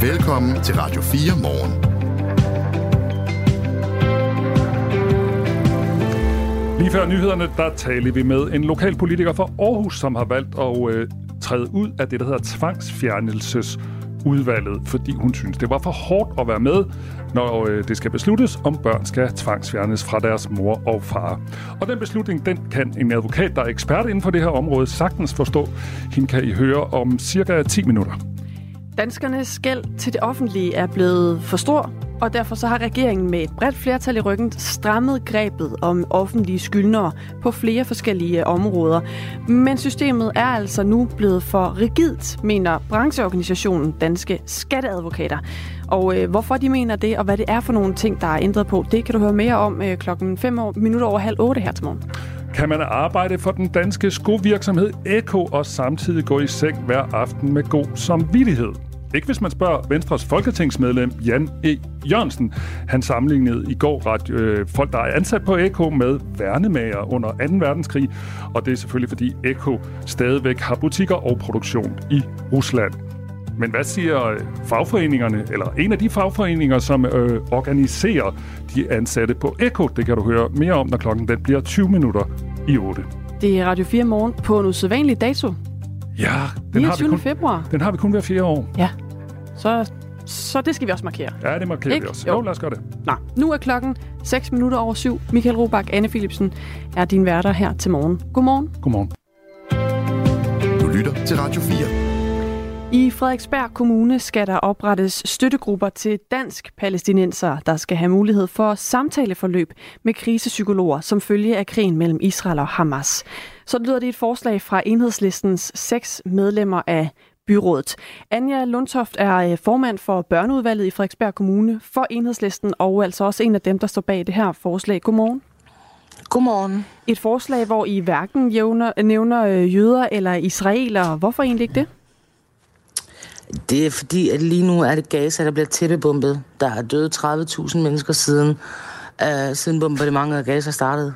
Velkommen til Radio 4 morgen. Lige før nyhederne, der taler vi med en lokal politiker fra Aarhus, som har valgt at øh, træde ud af det, der hedder tvangsfjernelses udvalget, fordi hun synes, det var for hårdt at være med, når øh, det skal besluttes, om børn skal tvangsfjernes fra deres mor og far. Og den beslutning, den kan en advokat, der er ekspert inden for det her område, sagtens forstå. Hende kan I høre om cirka 10 minutter. Danskernes gæld til det offentlige er blevet for stor, og derfor så har regeringen med et bredt flertal i ryggen strammet grebet om offentlige skyldnere på flere forskellige områder. Men systemet er altså nu blevet for rigidt, mener brancheorganisationen Danske Skatteadvokater. Og øh, hvorfor de mener det, og hvad det er for nogle ting, der er ændret på, det kan du høre mere om øh, klokken 5 minutter over halv 8 her til morgen. Kan man arbejde for den danske skovirksomhed Eko og samtidig gå i seng hver aften med god samvittighed? Ikke hvis man spørger Venstres folketingsmedlem Jan E. Jørgensen. Han sammenlignede i går ret, øh, folk, der er ansat på Eko med værnemager under 2. verdenskrig. Og det er selvfølgelig, fordi Eko stadigvæk har butikker og produktion i Rusland. Men hvad siger øh, fagforeningerne, eller en af de fagforeninger, som øh, organiserer de ansatte på Eko? Det kan du høre mere om, når klokken den bliver 20 minutter i 8. Det er Radio 4 morgen på en usædvanlig dato. Ja, den har, vi kun, februar. den har vi kun hver fire år. Ja, så, så det skal vi også markere. Ja, det markerer Ikke? vi også. Jo. Jo, lad os gøre det. Nå, nu er klokken 6 minutter over syv. Michael Robach, Anne Philipsen er din værter her til morgen. Godmorgen. Godmorgen. Du lytter til Radio 4. I Frederiksberg Kommune skal der oprettes støttegrupper til dansk-palæstinenser, der skal have mulighed for samtaleforløb med krisepsykologer som følge af krigen mellem Israel og Hamas. Så lyder det et forslag fra enhedslistens seks medlemmer af byrådet. Anja Lundtoft er øh, formand for børneudvalget i Frederiksberg Kommune for enhedslisten, og altså også en af dem, der står bag det her forslag. Godmorgen. Godmorgen. Et forslag, hvor I hverken jævner, nævner øh, jøder eller israelere. Hvorfor egentlig ikke det? Det er fordi, at lige nu er det Gaza, der bliver tæppebumpet. Der er døde 30.000 mennesker siden, uh, siden bombardementet af Gaza startede.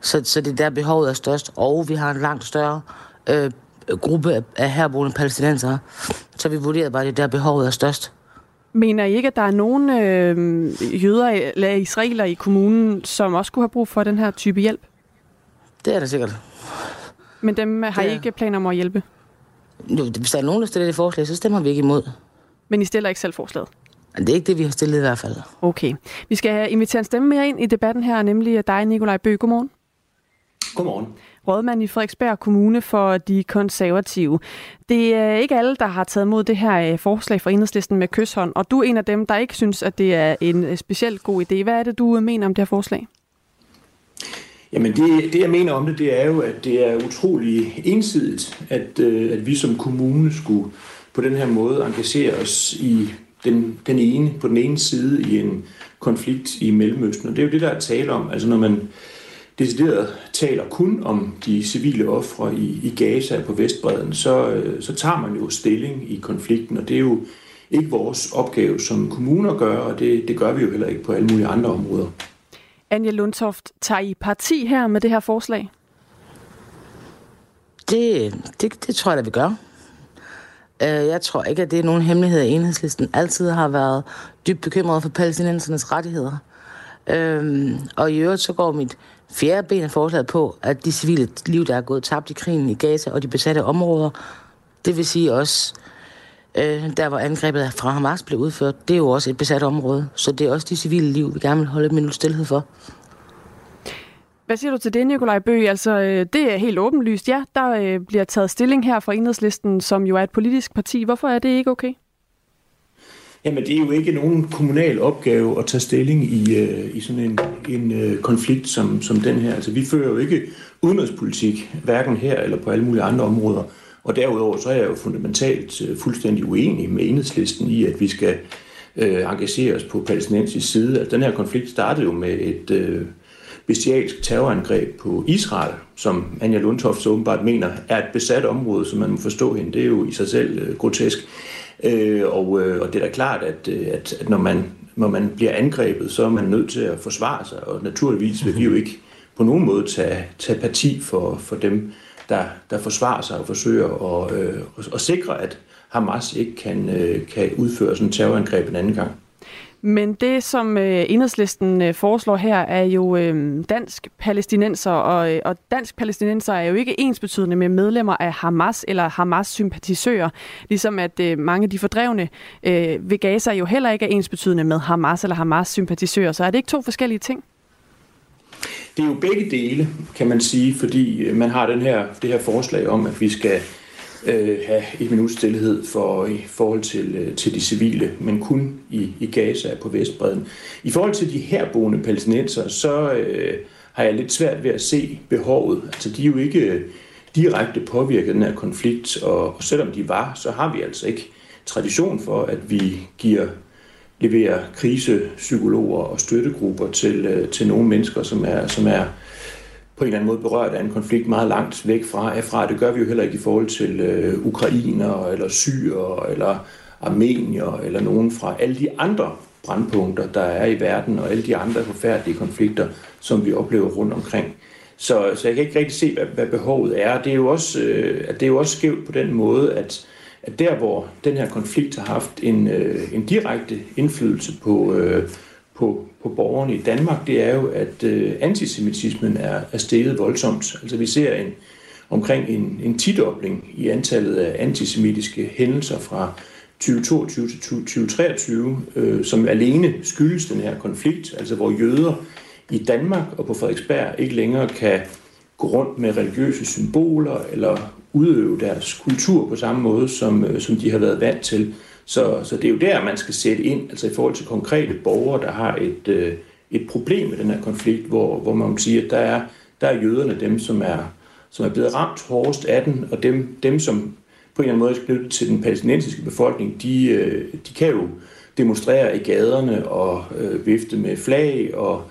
Så, så det er der behovet er størst. Og vi har en langt større uh, gruppe af, herboende palæstinenser. Så vi vurderer bare, at det er der behovet er størst. Mener I ikke, at der er nogen øh, jøder eller israeler i kommunen, som også kunne have brug for den her type hjælp? Det er der sikkert. Men dem har I Det er- ikke planer om at hjælpe? Jo, hvis der er nogen, der stiller det forslag, så stemmer vi ikke imod. Men I stiller ikke selv forslaget? Det er ikke det, vi har stillet i hvert fald. Okay. Vi skal invitere en stemme mere ind i debatten her, nemlig dig, Nikolaj Bø. Godmorgen. Godmorgen. Rådmand i Frederiksberg Kommune for de konservative. Det er ikke alle, der har taget mod det her øh, forslag fra enhedslisten med kysshånd, og du er en af dem, der ikke synes, at det er en øh, specielt god idé. Hvad er det, du mener om det her forslag? Jamen det, det jeg mener om det, det er jo, at det er utrolig ensidigt, at, øh, at vi som kommune skulle på den her måde engagere os i den, den ene, på den ene side i en konflikt i Mellemøsten. Og det er jo det, der er tale om. Altså når man decideret taler kun om de civile ofre i, i Gaza på Vestbreden, så, øh, så tager man jo stilling i konflikten, og det er jo ikke vores opgave som kommuner at gøre, og det, det gør vi jo heller ikke på alle mulige andre områder. Anja Lundtoft, tager I parti her med det her forslag? Det, det, det tror jeg, da vi gør. Øh, jeg tror ikke, at det er nogen hemmelighed, at enhedslisten altid har været dybt bekymret for palæstinensernes rettigheder. Øhm, og i øvrigt så går mit fjerde ben af forslaget på, at de civile liv, der er gået tabt i krigen i Gaza og de besatte områder, det vil sige også, øh, der hvor angrebet fra Hamas blev udført, det er jo også et besat område. Så det er også de civile liv, vi gerne vil holde et minut stillhed for. Hvad siger du til det, Nikolaj Bøg? Altså, øh, det er helt åbenlyst. Ja, der øh, bliver taget stilling her fra Enhedslisten, som jo er et politisk parti. Hvorfor er det ikke okay? Jamen, det er jo ikke nogen kommunal opgave at tage stilling i, øh, i sådan en, en øh, konflikt som, som den her. Altså, vi fører jo ikke udenrigspolitik, hverken her eller på alle mulige andre områder. Og derudover så er jeg jo fundamentalt øh, fuldstændig uenig med enhedslisten i, at vi skal øh, engagere os på palæstinensisk side. Altså, den her konflikt startede jo med et øh, bestialsk terrorangreb på Israel, som Anja Lundtoft så åbenbart mener er et besat område, som man må forstå hende. Det er jo i sig selv øh, grotesk. Øh, og, øh, og det er da klart, at, øh, at, at når, man, når man bliver angrebet, så er man nødt til at forsvare sig, og naturligvis vil vi jo ikke på nogen måde tage, tage parti for, for dem, der, der forsvarer sig og forsøger at, øh, at, sikre, at Hamas ikke kan, øh, kan udføre sådan en terrorangreb en anden gang. Men det, som øh, enhedslisten øh, foreslår her, er jo øh, dansk palæstinenser, og, øh, og dansk palæstinenser er jo ikke ensbetydende med medlemmer af Hamas eller Hamas-sympatisører, ligesom at øh, mange af de fordrevne øh, ved Gaza jo heller ikke er ensbetydende med Hamas eller Hamas-sympatisører. Så er det ikke to forskellige ting? Det er jo begge dele, kan man sige, fordi øh, man har den her, det her forslag om, at vi skal øh, have et minut stillhed for, i forhold til, øh, til de civile, men kun i, i Gaza på Vestbreden. I forhold til de herboende palæstinenser, så øh, har jeg lidt svært ved at se behovet. Altså, de er jo ikke øh, direkte påvirket af den her konflikt, og, og selvom de var, så har vi altså ikke tradition for, at vi giver leverer krisepsykologer og støttegrupper til, øh, til nogle mennesker, som er, som er på en eller anden måde berørt af en konflikt meget langt væk fra. fra. Det gør vi jo heller ikke i forhold til øh, ukrainer, eller syrer, eller armenier, eller nogen fra alle de andre brandpunkter, der er i verden, og alle de andre forfærdelige konflikter, som vi oplever rundt omkring. Så, så jeg kan ikke rigtig se, hvad, hvad behovet er. Det er, jo også, øh, det er jo også skævt på den måde, at, at der, hvor den her konflikt har haft en, øh, en direkte indflydelse på, øh, på, på borgerne i Danmark, det er jo, at øh, antisemitismen er, er steget voldsomt. Altså vi ser en, omkring en, en tidobling i antallet af antisemitiske hændelser fra 2022 til 2023, øh, som alene skyldes den her konflikt, altså hvor jøder i Danmark og på Frederiksberg ikke længere kan gå rundt med religiøse symboler eller udøve deres kultur på samme måde, som, øh, som de har været vant til. Så, så det er jo der, man skal sætte ind, altså i forhold til konkrete borgere, der har et, øh, et problem med den her konflikt, hvor, hvor man siger, at der er, der er jøderne dem, som er, som er blevet ramt hårdest af den, og dem, dem som på en eller anden måde er knyttet til den palæstinensiske befolkning, de, øh, de kan jo demonstrere i gaderne og øh, vifte med flag og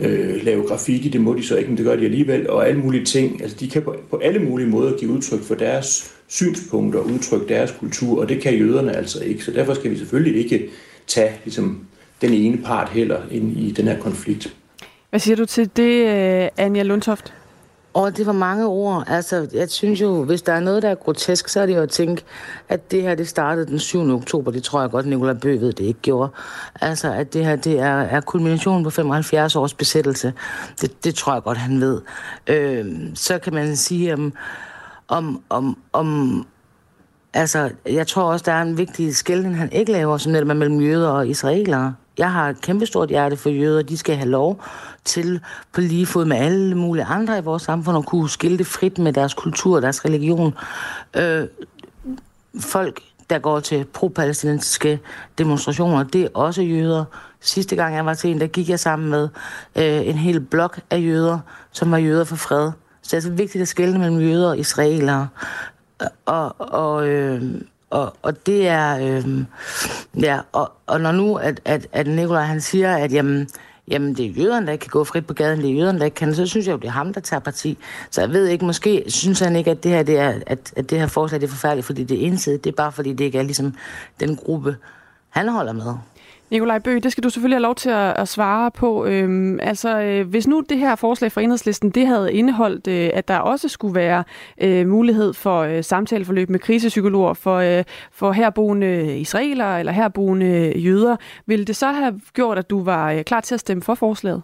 øh, lave graffiti, det må de så ikke, men det gør de alligevel, og alle mulige ting. Altså de kan på, på alle mulige måder give udtryk for deres synspunkter, udtrykke deres kultur, og det kan jøderne altså ikke. Så derfor skal vi selvfølgelig ikke tage ligesom, den ene part heller ind i den her konflikt. Hvad siger du til det, øh, Anja Lundtoft? Og det var mange ord. Altså, jeg synes jo, hvis der er noget, der er grotesk, så er det jo at tænke, at det her, det startede den 7. oktober. Det tror jeg godt, Nicolai Bøh ved, det ikke gjorde. Altså, at det her, det er, er kulminationen på 75 års besættelse. Det, det tror jeg godt, han ved. Øh, så kan man sige, om, om, om, om Altså, jeg tror også, der er en vigtig skældning, han ikke laver, som netop er mellem jøder og israelere. Jeg har et kæmpestort hjerte for jøder. De skal have lov til på lige fod med alle mulige andre i vores samfund at kunne skilte frit med deres kultur og deres religion. Øh, folk, der går til pro-palæstinensiske demonstrationer, det er også jøder. Sidste gang jeg var til en, der gik jeg sammen med øh, en hel blok af jøder, som var jøder for fred. Så det er altså vigtigt at skelne mellem jøder og israelere. Øh, og, og, øh, og, og det er... Øh, ja, og, og når nu, at, at, at Nikolaj han siger, at jamen, jamen det er jøderne, der ikke kan gå frit på gaden, det er jøderne, der ikke kan, så synes jeg jo, det er ham, der tager parti. Så jeg ved ikke, måske synes han ikke, at det her, det er, at, at det her forslag det er forfærdeligt, fordi det er ensidigt. Det er bare, fordi det ikke er ligesom den gruppe, han holder med. Nikolaj Bøge, det skal du selvfølgelig have lov til at, at svare på. Øhm, altså, øh, hvis nu det her forslag fra Enhedslisten, det havde indeholdt, øh, at der også skulle være øh, mulighed for øh, samtaleforløb med krisepsykologer for, øh, for herboende israelere eller herboende jøder, ville det så have gjort, at du var øh, klar til at stemme for forslaget?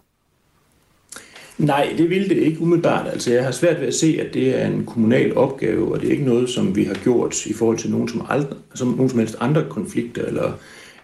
Nej, det ville det ikke umiddelbart. Altså, jeg har svært ved at se, at det er en kommunal opgave, og det er ikke noget, som vi har gjort i forhold til nogen som, aldrig, som, nogen som helst andre konflikter eller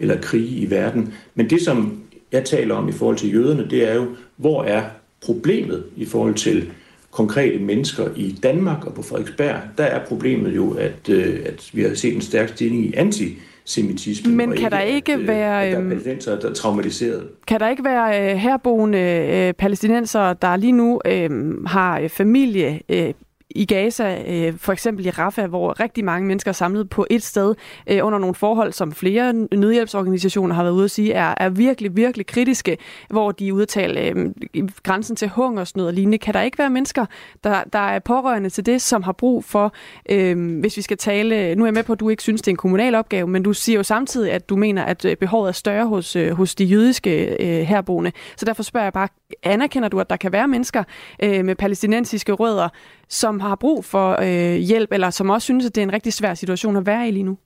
eller krige i verden. Men det, som jeg taler om i forhold til jøderne, det er jo, hvor er problemet i forhold til konkrete mennesker i Danmark og på Frederiksberg, der er problemet jo, at, øh, at vi har set en stærk stigning i antisemitisme. Men kan ikke, der ikke at, øh, være... At der er øhm, der er traumatiseret. Kan der ikke være uh, herboende palæstinenser, der lige nu uh, har familie uh, i Gaza, øh, for eksempel i Rafah, hvor rigtig mange mennesker er samlet på et sted øh, under nogle forhold, som flere nødhjælpsorganisationer har været ude at sige, er, er virkelig, virkelig kritiske, hvor de udtaler øh, grænsen til hungersnød og lignende. Kan der ikke være mennesker, der, der er pårørende til det, som har brug for, øh, hvis vi skal tale, nu er jeg med på, at du ikke synes, det er en kommunal opgave, men du siger jo samtidig, at du mener, at øh, behovet er større hos, øh, hos de jødiske øh, herboende. Så derfor spørger jeg bare, anerkender du, at der kan være mennesker øh, med palæstinensiske rødder, som har brug for øh, hjælp, eller som også synes, at det er en rigtig svær situation at være i lige nu?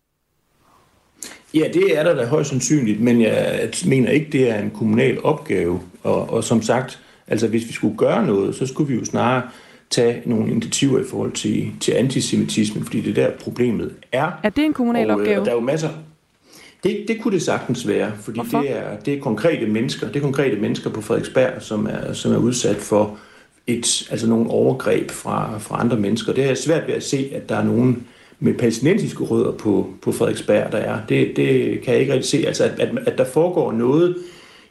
Ja, det er der da højst sandsynligt, men jeg mener ikke, det er en kommunal opgave. Og, og som sagt, altså hvis vi skulle gøre noget, så skulle vi jo snarere tage nogle initiativer i forhold til, til antisemitisme, fordi det der problemet er. Er det en kommunal og, øh, opgave? Og der er jo masser. Det, det kunne det sagtens være, fordi Hvorfor? det er, det er konkrete mennesker, det er konkrete mennesker på Frederiksberg, som er, som er udsat for et, altså nogle overgreb fra, fra andre mennesker. Det er svært ved at se, at der er nogen med palæstinensiske rødder på, på Frederiksberg, der er. Det, det kan jeg ikke rigtig se. Altså, at, at, at der foregår noget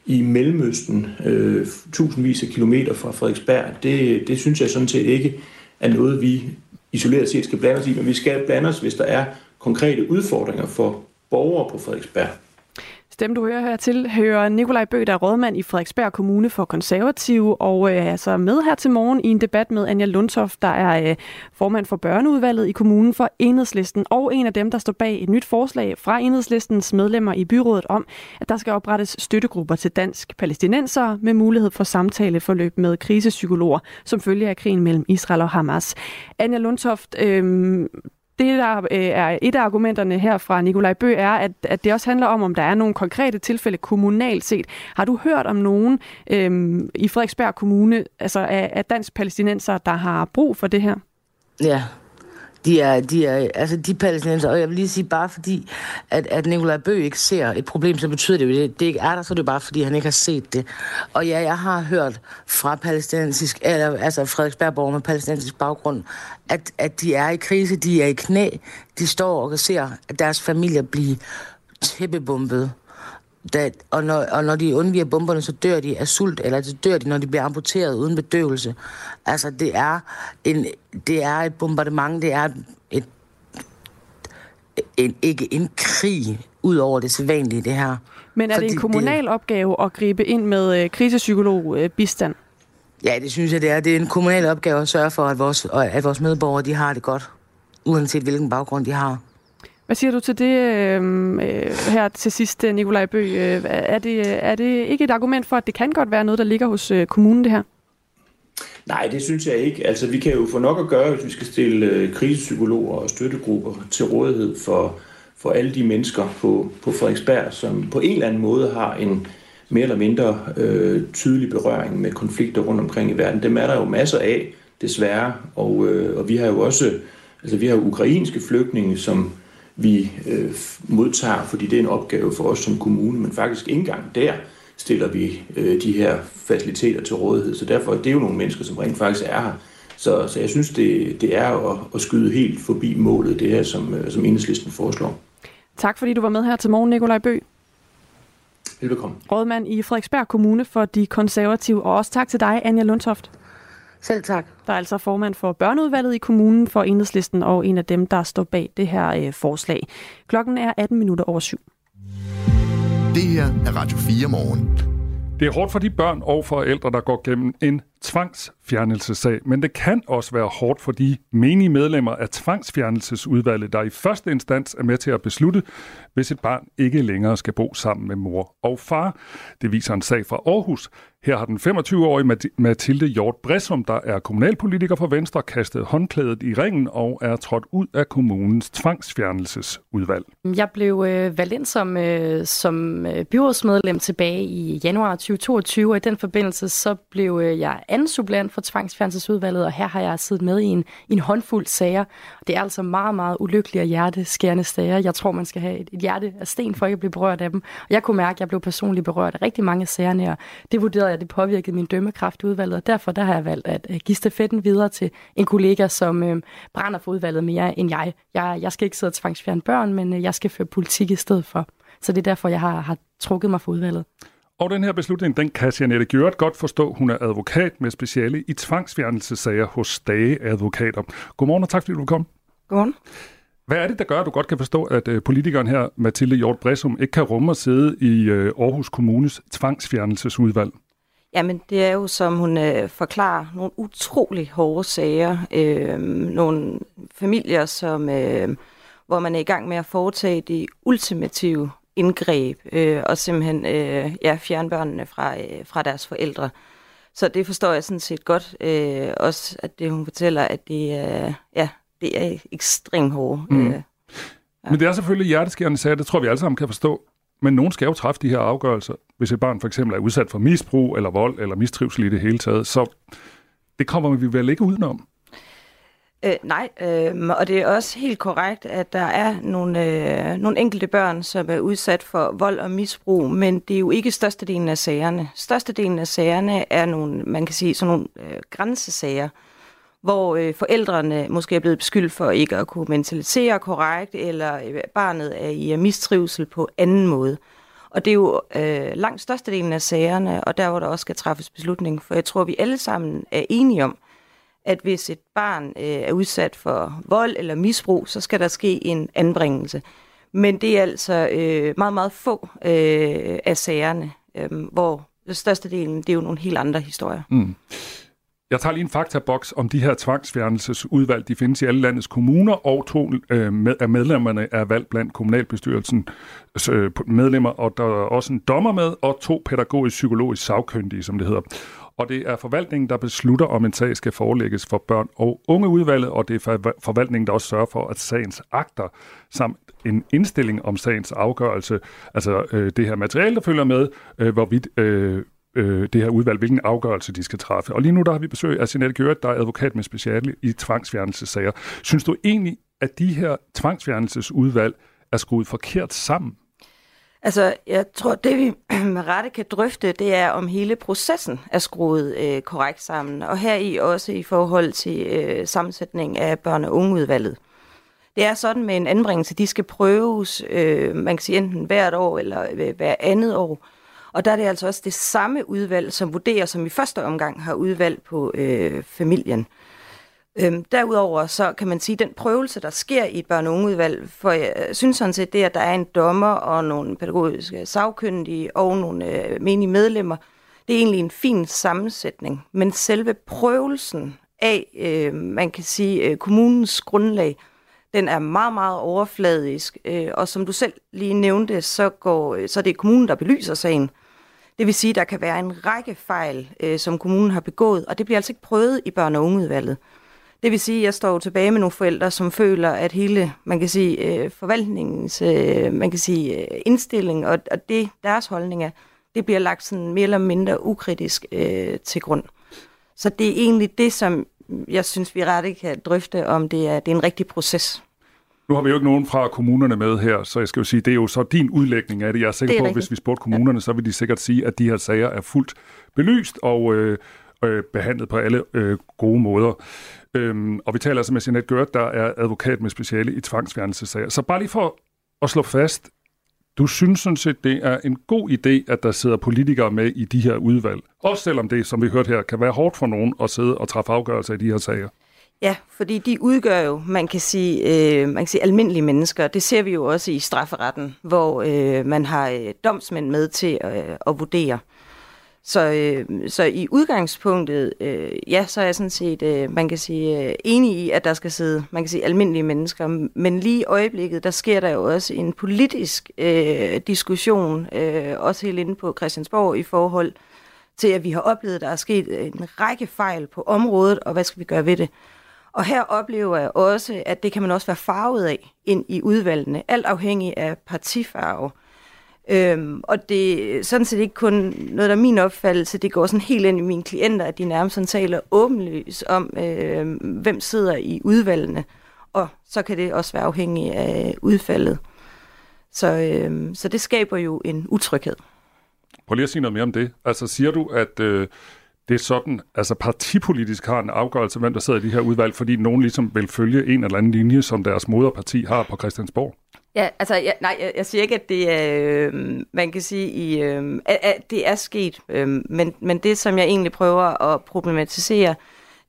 i Mellemøsten, øh, tusindvis af kilometer fra Frederiksberg, det, det synes jeg sådan set ikke er noget, vi isoleret set skal blande os i, men vi skal blande os, hvis der er konkrete udfordringer for borgere på Frederiksberg. Dem, du hører her til, hører Nikolaj Bøg, der er rådmand i Frederiksberg Kommune for Konservative, og øh, altså med her til morgen i en debat med Anja Lundtoft, der er øh, formand for børneudvalget i kommunen for Enhedslisten, og en af dem, der står bag et nyt forslag fra Enhedslistens medlemmer i byrådet om, at der skal oprettes støttegrupper til dansk palæstinenser med mulighed for samtaleforløb med krisepsykologer, som følge af krigen mellem Israel og Hamas. Anja Lundtoft, øh, det, der øh, er et af argumenterne her fra Nikolaj Bø, er, at, at det også handler om, om der er nogle konkrete tilfælde kommunalt set. Har du hørt om nogen øhm, i Frederiksberg Kommune, altså af, af dansk palæstinenser, der har brug for det her? Ja, de er, de er, altså de palæstinenser, og jeg vil lige sige, bare fordi, at, at Nikolaj Bø ikke ser et problem, så betyder det jo, det, det ikke er der, så er det bare fordi, han ikke har set det. Og ja, jeg har hørt fra palæstinensisk, eller, altså Frederiksbergborg med palæstinensisk baggrund, at, at de er i krise, de er i knæ, de står og ser, at deres familier bliver tæppebumpet. Da, og, når, og når de undviger bomberne, så dør de af sult, eller så dør de, når de bliver amputeret uden bedøvelse. Altså, det er, en, det er et bombardement, det er et, en, ikke en krig ud over det sædvanlige, det her. Men er Fordi det en det- kommunal opgave at gribe ind med øh, krisepsykolog øh, bistand? Ja, det synes jeg, det er. Det er en kommunal opgave at sørge for, at vores, at vores medborgere de har det godt, uanset hvilken baggrund de har. Hvad siger du til det øhm, øh, her til sidst, øh, Nikolaj Bø? Øh, er, det, er det ikke et argument for, at det kan godt være noget, der ligger hos øh, kommunen, det her? Nej, det synes jeg ikke. Altså, vi kan jo få nok at gøre, hvis vi skal stille krisepsykologer og støttegrupper til rådighed for, for alle de mennesker på, på Frederiksberg, som på en eller anden måde har en mere eller mindre øh, tydelig berøring med konflikter rundt omkring i verden. Dem er der jo masser af, desværre. Og, øh, og vi har jo også altså, vi har jo ukrainske flygtninge, som vi øh, modtager, fordi det er en opgave for os som kommune, men faktisk ikke engang der stiller vi øh, de her faciliteter til rådighed. Så derfor det er jo nogle mennesker, som rent faktisk er her. Så, så jeg synes, det, det er at, at skyde helt forbi målet, det her, som, øh, som enhedslisten foreslår. Tak fordi du var med her til morgen, Nikolaj Bø, Velbekomme. rådmand i Frederiksberg Kommune for de konservative. Og også tak til dig, Anja Lundtoft. Selv tak. der er altså formand for børneudvalget i kommunen for Enhedslisten, og en af dem, der står bag det her øh, forslag. Klokken er 18 minutter over syv. Det her er Radio 4 morgen. Det er hårdt for de børn og forældre, der går gennem en tvangsfjernelsesag, men det kan også være hårdt for de menige medlemmer af tvangsfjernelsesudvalget, der i første instans er med til at beslutte, hvis et barn ikke længere skal bo sammen med mor og far. Det viser en sag fra Aarhus. Her har den 25-årige Mathilde Hjort Bressum, der er kommunalpolitiker for Venstre, kastet håndklædet i ringen og er trådt ud af kommunens tvangsfjernelsesudvalg. Jeg blev øh, valgt ind som, øh, som øh, byrådsmedlem tilbage i januar 2022, og i den forbindelse så blev øh, jeg anden suppleant for tvangsfjernelsesudvalget, og her har jeg siddet med i en, i en håndfuld sager. Det er altså meget, meget ulykkelige og hjerteskærende sager. Jeg tror, man skal have et, et hjerte af sten for ikke at blive berørt af dem. Og jeg kunne mærke, at jeg blev personligt berørt af rigtig mange af sagerne, og det vurderede jeg, at det påvirkede min dømmekraft i udvalget, og derfor der har jeg valgt at øh, give stafetten videre til en kollega, som øh, brænder for udvalget mere end jeg. jeg. Jeg skal ikke sidde og tvangsfjerne børn, men øh, jeg skal føre politik i stedet for. Så det er derfor, jeg har, har trukket mig for udvalget. Og den her beslutning, den kan Janette Gjørt godt forstå. Hun er advokat med speciale i tvangsfjernelsessager hos Dage Advokater. Godmorgen og tak fordi du kom. Godmorgen. Hvad er det, der gør, at du godt kan forstå, at øh, politikeren her, Mathilde Hjort Bressum, ikke kan rumme at sidde i øh, Aarhus Kommunes tvangsfjernelsesudvalg? Jamen, det er jo, som hun øh, forklarer, nogle utrolig hårde sager. Øh, nogle familier, som, øh, hvor man er i gang med at foretage de ultimative indgreb, øh, og simpelthen øh, ja, fjerne børnene fra, øh, fra deres forældre. Så det forstår jeg sådan set godt. Øh, også at det, hun fortæller, at det er, ja, det er ekstremt hårde. Mm. Øh, Ja. Men det er selvfølgelig hjerteskærende sager, det tror vi alle sammen kan forstå. Men nogen skal jo træffe de her afgørelser, hvis et barn for eksempel er udsat for misbrug eller vold eller mistrivsel i det hele taget. Så det kommer vi vel ikke udenom. Øh, nej, øh, og det er også helt korrekt, at der er nogle, øh, nogle enkelte børn, som er udsat for vold og misbrug, men det er jo ikke størstedelen af sagerne. Størstedelen af sagerne er nogle, man kan sige, sådan nogle øh, grænsesager, hvor øh, forældrene måske er blevet beskyldt for ikke at kunne mentalisere korrekt, eller øh, barnet er i øh, mistrivsel på anden måde. Og det er jo øh, langt størstedelen af sagerne, og der hvor der også skal træffes beslutning, for jeg tror, vi alle sammen er enige om, at hvis et barn øh, er udsat for vold eller misbrug, så skal der ske en anbringelse. Men det er altså øh, meget, meget få øh, af sagerne, øh, hvor størstedelen, det er jo nogle helt andre historier. Mm. Jeg tager lige en faktaboks om de her tvangsfjernelsesudvalg. De findes i alle landets kommuner, og to øh, med, af medlemmerne er valgt blandt kommunalbestyrelsen øh, medlemmer, og der er også en dommer med, og to pædagogisk-psykologisk sagkyndige, som det hedder og det er forvaltningen, der beslutter, om en sag skal forelægges for børn- og ungeudvalget, og det er forvaltningen, der også sørger for, at sagens akter samt en indstilling om sagens afgørelse, altså øh, det her materiale, der følger med, øh, hvorvidt øh, øh, det her udvalg, hvilken afgørelse de skal træffe. Og lige nu der har vi besøg af Sinette Gjørt, der er advokat med speciale i tvangsfjernelsessager. Synes du egentlig, at de her tvangsfjernelsesudvalg er skruet forkert sammen? Altså, jeg tror, det vi med rette kan drøfte, det er, om hele processen er skruet øh, korrekt sammen, og her i også i forhold til øh, sammensætning af børn- og ungeudvalget. Det er sådan med en anbringelse, de skal prøves, øh, man kan sige enten hvert år eller øh, hver andet år. Og der er det altså også det samme udvalg, som vurderer, som i første omgang har udvalg på øh, familien. Øhm, derudover så kan man sige, at den prøvelse, der sker i et børn- og ungeudvalg, for jeg øh, synes sådan set, det, at der er en dommer og nogle pædagogiske sagkyndige og nogle øh, menige medlemmer, det er egentlig en fin sammensætning. Men selve prøvelsen af, øh, man kan sige, øh, kommunens grundlag, den er meget, meget overfladisk. Øh, og som du selv lige nævnte, så, går, øh, så det er kommunen, der belyser sagen. Det vil sige, at der kan være en række fejl, øh, som kommunen har begået, og det bliver altså ikke prøvet i børne- og ungeudvalget. Det vil sige, at jeg står tilbage med nogle forældre, som føler, at hele, man kan sige, øh, forvaltningens, øh, man kan sige, øh, indstilling og, og det, deres holdning er, det bliver lagt sådan mere eller mindre ukritisk øh, til grund. Så det er egentlig det, som jeg synes, vi ret kan drøfte, om det er, det er en rigtig proces. Nu har vi jo ikke nogen fra kommunerne med her, så jeg skal jo sige, det er jo så din udlægning af det. Jeg er sikker er på, at hvis vi spurgte kommunerne, så vil de sikkert sige, at de her sager er fuldt belyst og øh, øh, behandlet på alle øh, gode måder. Øhm, og vi taler altså med Jeanette Gørt, der er advokat med speciale i tvangsfjernelsessager. Så bare lige for at slå fast, du synes sådan set, det er en god idé, at der sidder politikere med i de her udvalg. Også selvom det, som vi hørte her, kan være hårdt for nogen at sidde og træffe afgørelser i de her sager. Ja, fordi de udgør jo, man kan sige, øh, man kan sige almindelige mennesker. Det ser vi jo også i strafferetten, hvor øh, man har øh, domsmænd med til øh, at vurdere. Så, øh, så i udgangspunktet, øh, ja, så er jeg sådan set, øh, man kan sige, øh, enig i, at der skal sidde, man kan sige, almindelige mennesker. Men lige i øjeblikket, der sker der jo også en politisk øh, diskussion, øh, også helt inde på Christiansborg, i forhold til, at vi har oplevet, at der er sket en række fejl på området, og hvad skal vi gøre ved det? Og her oplever jeg også, at det kan man også være farvet af ind i udvalgene, alt afhængig af partifarve. Øhm, og det er sådan set ikke kun noget, der er min opfattelse, det går sådan helt ind i mine klienter, at de nærmest sådan taler åbenlys om, øh, hvem sidder i udvalgene, og så kan det også være afhængig af udfaldet. Så, øh, så det skaber jo en utryghed. Prøv lige at sige noget mere om det. Altså siger du, at øh, det er sådan, altså partipolitisk har en afgørelse, hvem der sidder i de her udvalg, fordi nogen ligesom vil følge en eller anden linje, som deres moderparti har på Christiansborg? Ja, altså, ja, nej, jeg, jeg siger ikke, at det er, øh, man kan sige, i, øh, at, at det er sket, øh, men, men det, som jeg egentlig prøver at problematisere,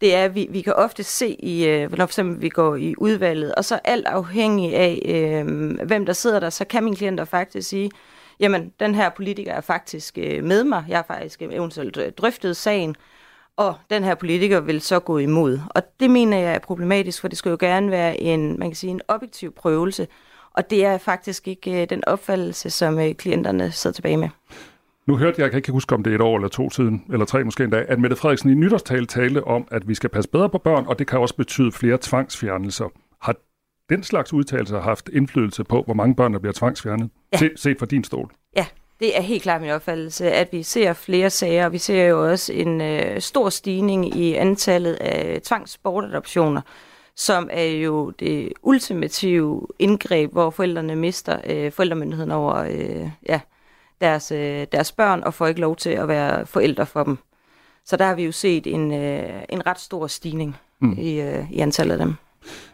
det er, at vi, vi kan ofte se, i, øh, når for eksempel vi går i udvalget, og så alt afhængig af, øh, hvem der sidder der, så kan min klienter faktisk sige, jamen, den her politiker er faktisk øh, med mig, jeg har faktisk øh, eventuelt øh, drøftet sagen, og den her politiker vil så gå imod. Og det mener jeg er problematisk, for det skal jo gerne være en, man kan sige, en objektiv prøvelse, og det er faktisk ikke øh, den opfattelse, som øh, klienterne sidder tilbage med. Nu hørte jeg, jeg kan ikke huske, om det er et år eller to siden, eller tre måske endda, at Mette Frederiksen i nytårstale talte om, at vi skal passe bedre på børn, og det kan også betyde flere tvangsfjernelser. Den slags udtalelser har haft indflydelse på, hvor mange børn, der bliver tvangsfjernet? Ja. Se, set fra din stol. Ja, det er helt klart min opfattelse, at vi ser flere sager. Vi ser jo også en øh, stor stigning i antallet af tvangsbortadoptioner, som er jo det ultimative indgreb, hvor forældrene mister øh, forældremyndigheden over øh, ja, deres, øh, deres børn og får ikke lov til at være forældre for dem. Så der har vi jo set en, øh, en ret stor stigning mm. i, øh, i antallet af dem.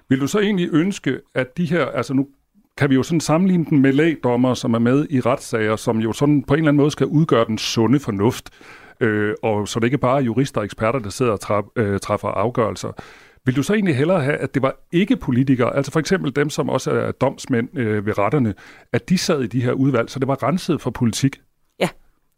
Vil du så egentlig ønske, at de her, altså nu kan vi jo sådan sammenligne den med lægdommer, som er med i retssager, som jo sådan på en eller anden måde skal udgøre den sunde fornuft, øh, og så det ikke bare er jurister og eksperter, der sidder og træf, øh, træffer afgørelser. Vil du så egentlig hellere have, at det var ikke politikere, altså for eksempel dem, som også er domsmænd øh, ved retterne, at de sad i de her udvalg, så det var renset for politik? Ja,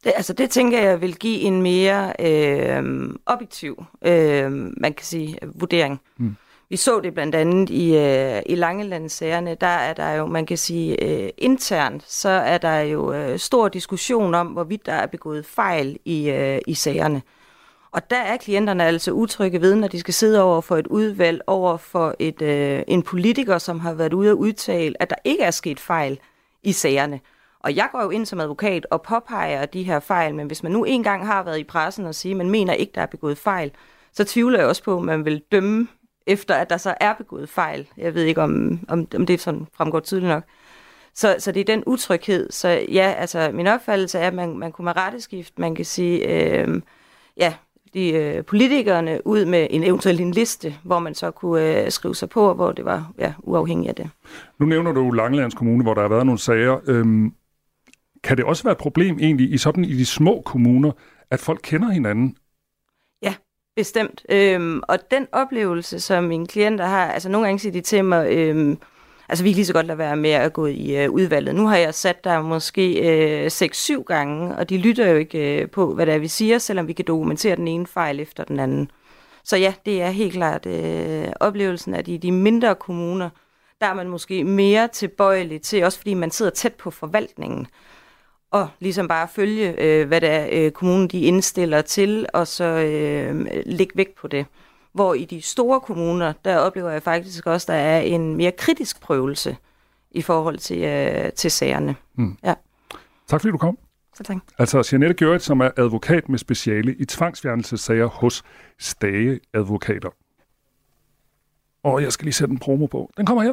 det, altså det tænker jeg vil give en mere øh, objektiv, øh, man kan sige, vurdering. Mm. Vi så det blandt andet i, øh, i Langelandssagerne, der er der jo, man kan sige, øh, internt, så er der jo øh, stor diskussion om, hvorvidt der er begået fejl i, øh, i sagerne. Og der er klienterne altså utrygge ved, når de skal sidde over for et udvalg, over for et, øh, en politiker, som har været ude og udtale, at der ikke er sket fejl i sagerne. Og jeg går jo ind som advokat og påpeger de her fejl, men hvis man nu engang har været i pressen og sige, at man mener ikke, der er begået fejl, så tvivler jeg også på, at man vil dømme efter, at der så er begået fejl. Jeg ved ikke, om, om, om det sådan fremgår tydeligt nok. Så, så det er den utryghed. Så ja, altså min opfattelse er, at man, man kunne med retteskift, man kan sige, øh, ja, de øh, politikerne ud med en eventuelt en liste, hvor man så kunne øh, skrive sig på, hvor det var ja, uafhængigt af det. Nu nævner du Langelands Kommune, hvor der har været nogle sager. Øhm, kan det også være et problem egentlig i sådan i de små kommuner, at folk kender hinanden? Bestemt. Øhm, og den oplevelse, som mine klienter har, altså nogle gange siger de til mig, øhm, Altså, vi kan lige så godt lade være med at gå i øh, udvalget. Nu har jeg sat der måske øh, 6-7 gange, og de lytter jo ikke øh, på, hvad det er, vi siger, selvom vi kan dokumentere den ene fejl efter den anden. Så ja, det er helt klart øh, oplevelsen, at i de mindre kommuner, der er man måske mere tilbøjelig til, også fordi man sidder tæt på forvaltningen, og ligesom bare følge, øh, hvad det er, øh, kommunen de indstiller til, og så øh, lægge vægt på det. Hvor i de store kommuner, der oplever jeg faktisk også, der er en mere kritisk prøvelse i forhold til, øh, til sagerne. Mm. Ja. Tak fordi du kom. Så tak. Altså Jeanette Gjørt, som er advokat med speciale i tvangsfjernelsessager hos Stage Advokater. Og jeg skal lige sætte en promo på. Den kommer her.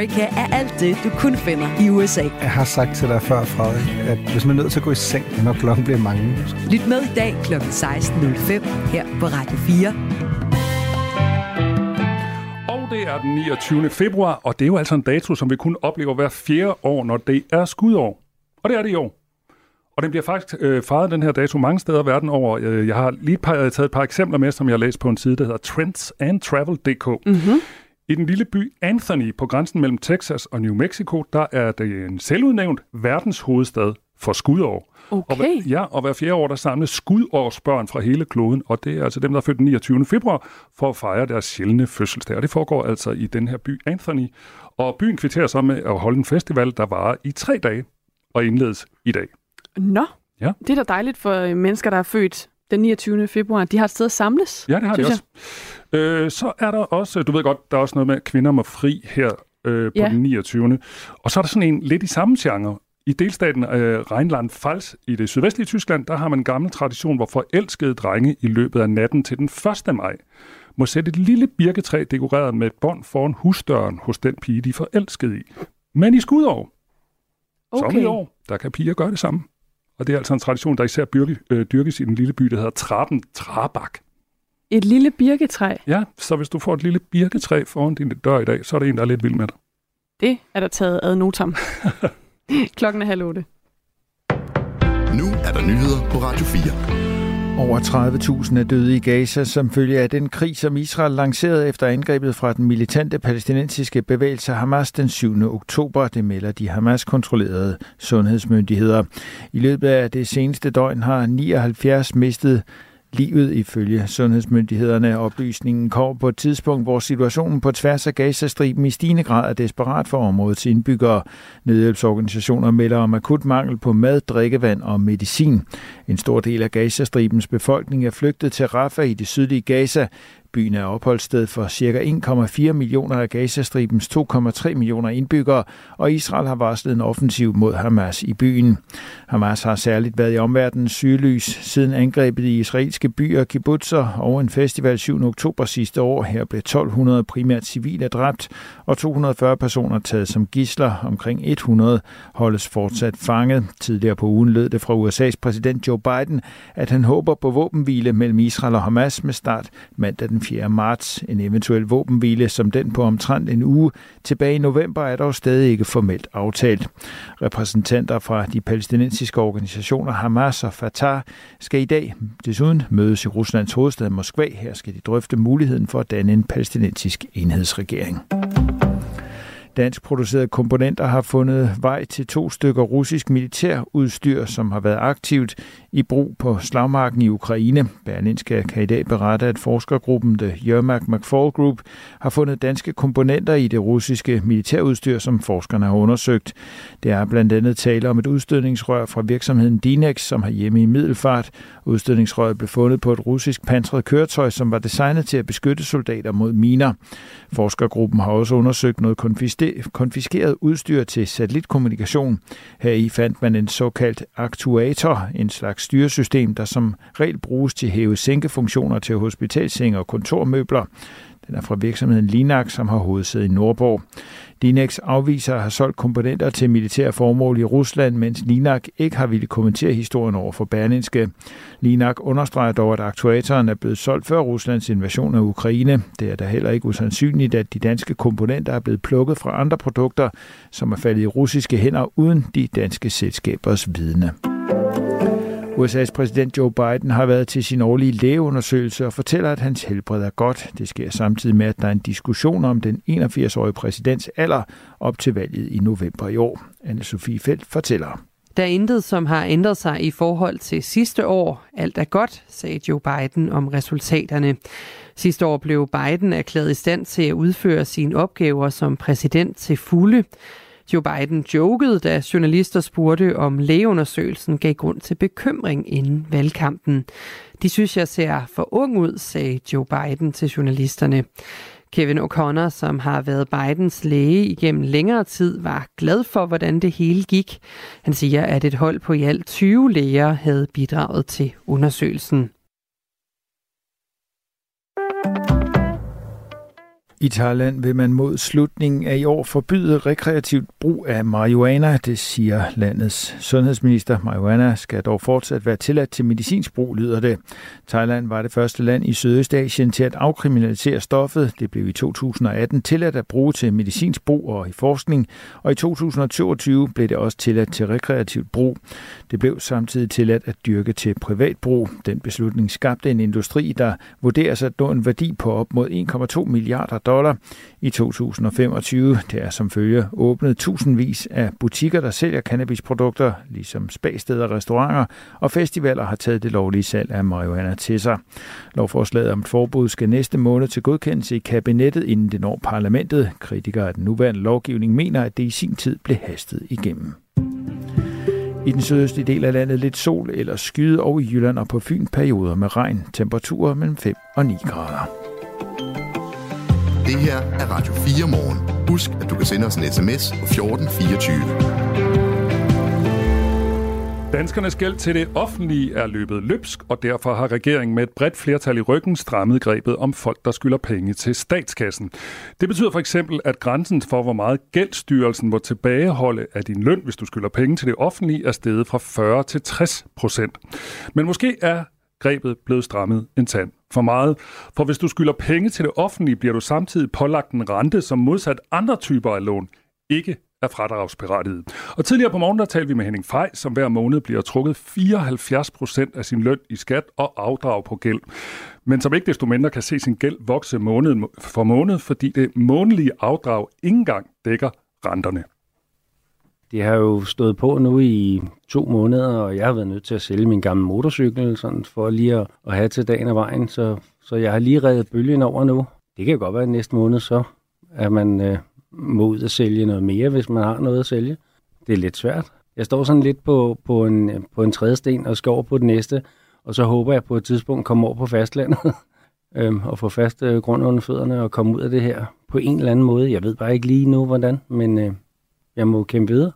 er alt det, du kun finder i USA. Jeg har sagt til dig før, Frederik, at hvis man er nødt til at gå i seng, når klokken bliver mange. Lyt med i dag kl. 16.05 her på Radio 4. Og det er den 29. februar, og det er jo altså en dato, som vi kun oplever hver fjerde år, når det er skudår. Og det er det i år. Og den bliver faktisk øh, fejret den her dato mange steder verden over. Øh, Jeg har lige par, taget et par eksempler med, som jeg har læst på en side, der hedder trendsandtravel.dk. Mm-hmm. I den lille by Anthony på grænsen mellem Texas og New Mexico, der er det en selvudnævnt verdenshovedstad for skudår. Okay. Og hver, ja, og hver fjerde år, der samles skudårsbørn fra hele kloden, og det er altså dem, der er født den 29. februar, for at fejre deres sjældne fødselsdag. Og det foregår altså i den her by Anthony. Og byen kvitterer så med at holde en festival, der varer i tre dage og indledes i dag. Nå, Ja. det er da dejligt for mennesker, der er født den 29. februar. De har et sted at samles. Ja, det har de også. Øh, så er der også, du ved godt, der er også noget med, at kvinder må fri her øh, på Ja. den 29. Og så er der sådan en lidt i samme genre. I delstaten øh, Rheinland-Pfalz i det sydvestlige Tyskland, der har man en gammel tradition, hvor forelskede drenge i løbet af natten til den 1. maj må sætte et lille birketræ dekoreret med et bånd foran husdøren hos den pige, de er forelsket i. Men i skudår, okay. som i år, der kan piger gøre det samme. Og det er altså en tradition, der især byrke, øh, dyrkes i den lille by, der hedder Traben Trabak. Et lille birketræ, Ja, så hvis du får et lille birketræ foran din dør i dag, så er det en, der er lidt vild med dig. det er der taget ad notam. Klokken er halv otte. Nu er der nyheder på Radio 4. Over 30.000 er døde i Gaza som følge af den krig, som Israel lancerede efter angrebet fra den militante palæstinensiske bevægelse Hamas den 7. oktober. Det melder de Hamas-kontrollerede sundhedsmyndigheder. I løbet af det seneste døgn har 79 mistet livet ifølge sundhedsmyndighederne. Oplysningen kommer på et tidspunkt, hvor situationen på tværs af Gazastriben i stigende grad er desperat for områdets indbyggere. Nødhjælpsorganisationer melder om akut mangel på mad, drikkevand og medicin. En stor del af Gazastribens befolkning er flygtet til Rafah i det sydlige Gaza. Byen er opholdssted for ca. 1,4 millioner af Gazastribens 2,3 millioner indbyggere, og Israel har varslet en offensiv mod Hamas i byen. Hamas har særligt været i omverdenens sygelys siden angrebet i israelske byer, kibbutzer og en festival 7. oktober sidste år. Her blev 1200 primært civile dræbt, og 240 personer taget som gisler. Omkring 100 holdes fortsat fanget. Tidligere på ugen lød det fra USA's præsident Joe Biden, at han håber på våbenhvile mellem Israel og Hamas med start mandag den 4. marts. En eventuel våbenhvile som den på omtrent en uge tilbage i november er dog stadig ikke formelt aftalt. Repræsentanter fra de palæstinensiske organisationer Hamas og Fatah skal i dag desuden mødes i Ruslands hovedstad Moskva. Her skal de drøfte muligheden for at danne en palæstinensisk enhedsregering. Dansk producerede komponenter har fundet vej til to stykker russisk militærudstyr, som har været aktivt i brug på slagmarken i Ukraine. Berlinske kan i dag berette, at forskergruppen The Yermak McFall Group har fundet danske komponenter i det russiske militærudstyr, som forskerne har undersøgt. Det er blandt andet tale om et udstødningsrør fra virksomheden Dinex, som har hjemme i Middelfart. Udstødningsrøret blev fundet på et russisk pansret køretøj, som var designet til at beskytte soldater mod miner. Forskergruppen har også undersøgt noget konfiskeret udstyr til satellitkommunikation. Her i fandt man en såkaldt aktuator, en slags styresystem, der som regel bruges til hæve-sænke-funktioner til hospitalsenge og kontormøbler. Den er fra virksomheden Linax, som har hovedsæde i Nordborg. Linex afviser at have solgt komponenter til militære formål i Rusland, mens Linak ikke har ville kommentere historien over for Berlinske. Linak understreger dog, at aktuatoren er blevet solgt før Ruslands invasion af Ukraine. Det er da heller ikke usandsynligt, at de danske komponenter er blevet plukket fra andre produkter, som er faldet i russiske hænder uden de danske selskabers vidne. USA's præsident Joe Biden har været til sin årlige lægeundersøgelse og fortæller, at hans helbred er godt. Det sker samtidig med, at der er en diskussion om den 81-årige præsidents alder op til valget i november i år. Anne-Sophie Felt fortæller. Der er intet, som har ændret sig i forhold til sidste år. Alt er godt, sagde Joe Biden om resultaterne. Sidste år blev Biden erklæret i stand til at udføre sine opgaver som præsident til fulde. Joe Biden jokede, da journalister spurgte, om lægeundersøgelsen gav grund til bekymring inden valgkampen. De synes, jeg ser for ung ud, sagde Joe Biden til journalisterne. Kevin O'Connor, som har været Bidens læge igennem længere tid, var glad for, hvordan det hele gik. Han siger, at et hold på i alt 20 læger havde bidraget til undersøgelsen. I Thailand vil man mod slutningen af i år forbyde rekreativt brug af marihuana, det siger landets sundhedsminister. Marihuana skal dog fortsat være tilladt til medicinsk brug, lyder det. Thailand var det første land i Sydøstasien til at afkriminalisere stoffet. Det blev i 2018 tilladt at bruge til medicinsk brug og i forskning, og i 2022 blev det også tilladt til rekreativt brug. Det blev samtidig tilladt at dyrke til privat brug. Den beslutning skabte en industri, der vurderes at nå en værdi på op mod 1,2 milliarder dollar i 2025. Det er som følge åbnet tusindvis af butikker, der sælger cannabisprodukter, ligesom spagsteder, restauranter og festivaler har taget det lovlige salg af marihuana til sig. Lovforslaget om et forbud skal næste måned til godkendelse i kabinettet, inden det når parlamentet. Kritikere af den nuværende lovgivning mener, at det i sin tid blev hastet igennem. I den sydøstlige del af landet lidt sol eller skyde, og i Jylland og på Fyn perioder med regn. Temperaturer mellem 5 og 9 grader. Det her er Radio 4 morgen. Husk, at du kan sende os en sms på 1424. Danskernes gæld til det offentlige er løbet løbsk, og derfor har regeringen med et bredt flertal i ryggen strammet grebet om folk, der skylder penge til statskassen. Det betyder for eksempel, at grænsen for, hvor meget gældstyrelsen må tilbageholde af din løn, hvis du skylder penge til det offentlige, er steget fra 40 til 60 procent. Men måske er grebet blevet strammet en tand for meget. For hvis du skylder penge til det offentlige, bliver du samtidig pålagt en rente, som modsat andre typer af lån ikke er fradragsberettiget. Og tidligere på morgen, der talte vi med Henning Fej, som hver måned bliver trukket 74 procent af sin løn i skat og afdrag på gæld. Men som ikke desto mindre kan se sin gæld vokse måned for måned, fordi det månedlige afdrag ikke engang dækker renterne. Det har jo stået på nu i to måneder, og jeg har været nødt til at sælge min gamle motorcykel, sådan for lige at, at have til dagen af vejen, så, så jeg har lige reddet bølgen over nu. Det kan godt være, at næste måned så, at man øh, må ud og sælge noget mere, hvis man har noget at sælge. Det er lidt svært. Jeg står sådan lidt på, på, en, på en tredje sten og skal over på den næste, og så håber jeg på et tidspunkt kommer komme over på fastlandet øhm, og få fast øh, grund under fødderne og komme ud af det her på en eller anden måde. Jeg ved bare ikke lige nu, hvordan, men øh, jeg må kæmpe videre.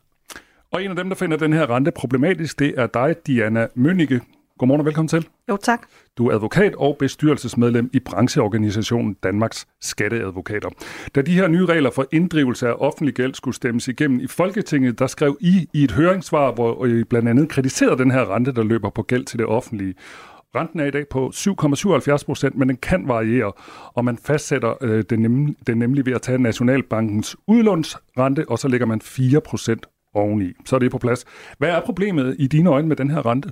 Og en af dem, der finder den her rente problematisk, det er dig, Diana Mønnike. Godmorgen og velkommen til. Jo, tak. Du er advokat og bestyrelsesmedlem i brancheorganisationen Danmarks Skatteadvokater. Da de her nye regler for inddrivelse af offentlig gæld skulle stemmes igennem i Folketinget, der skrev I i et høringssvar, hvor I blandt andet kritiserede den her rente, der løber på gæld til det offentlige. Renten er i dag på 7,77 procent, men den kan variere, og man fastsætter øh, den, nemlig, den nemlig ved at tage Nationalbankens udlånsrente, og så lægger man 4 procent oveni. Så er det på plads. Hvad er problemet i dine øjne med den her rente?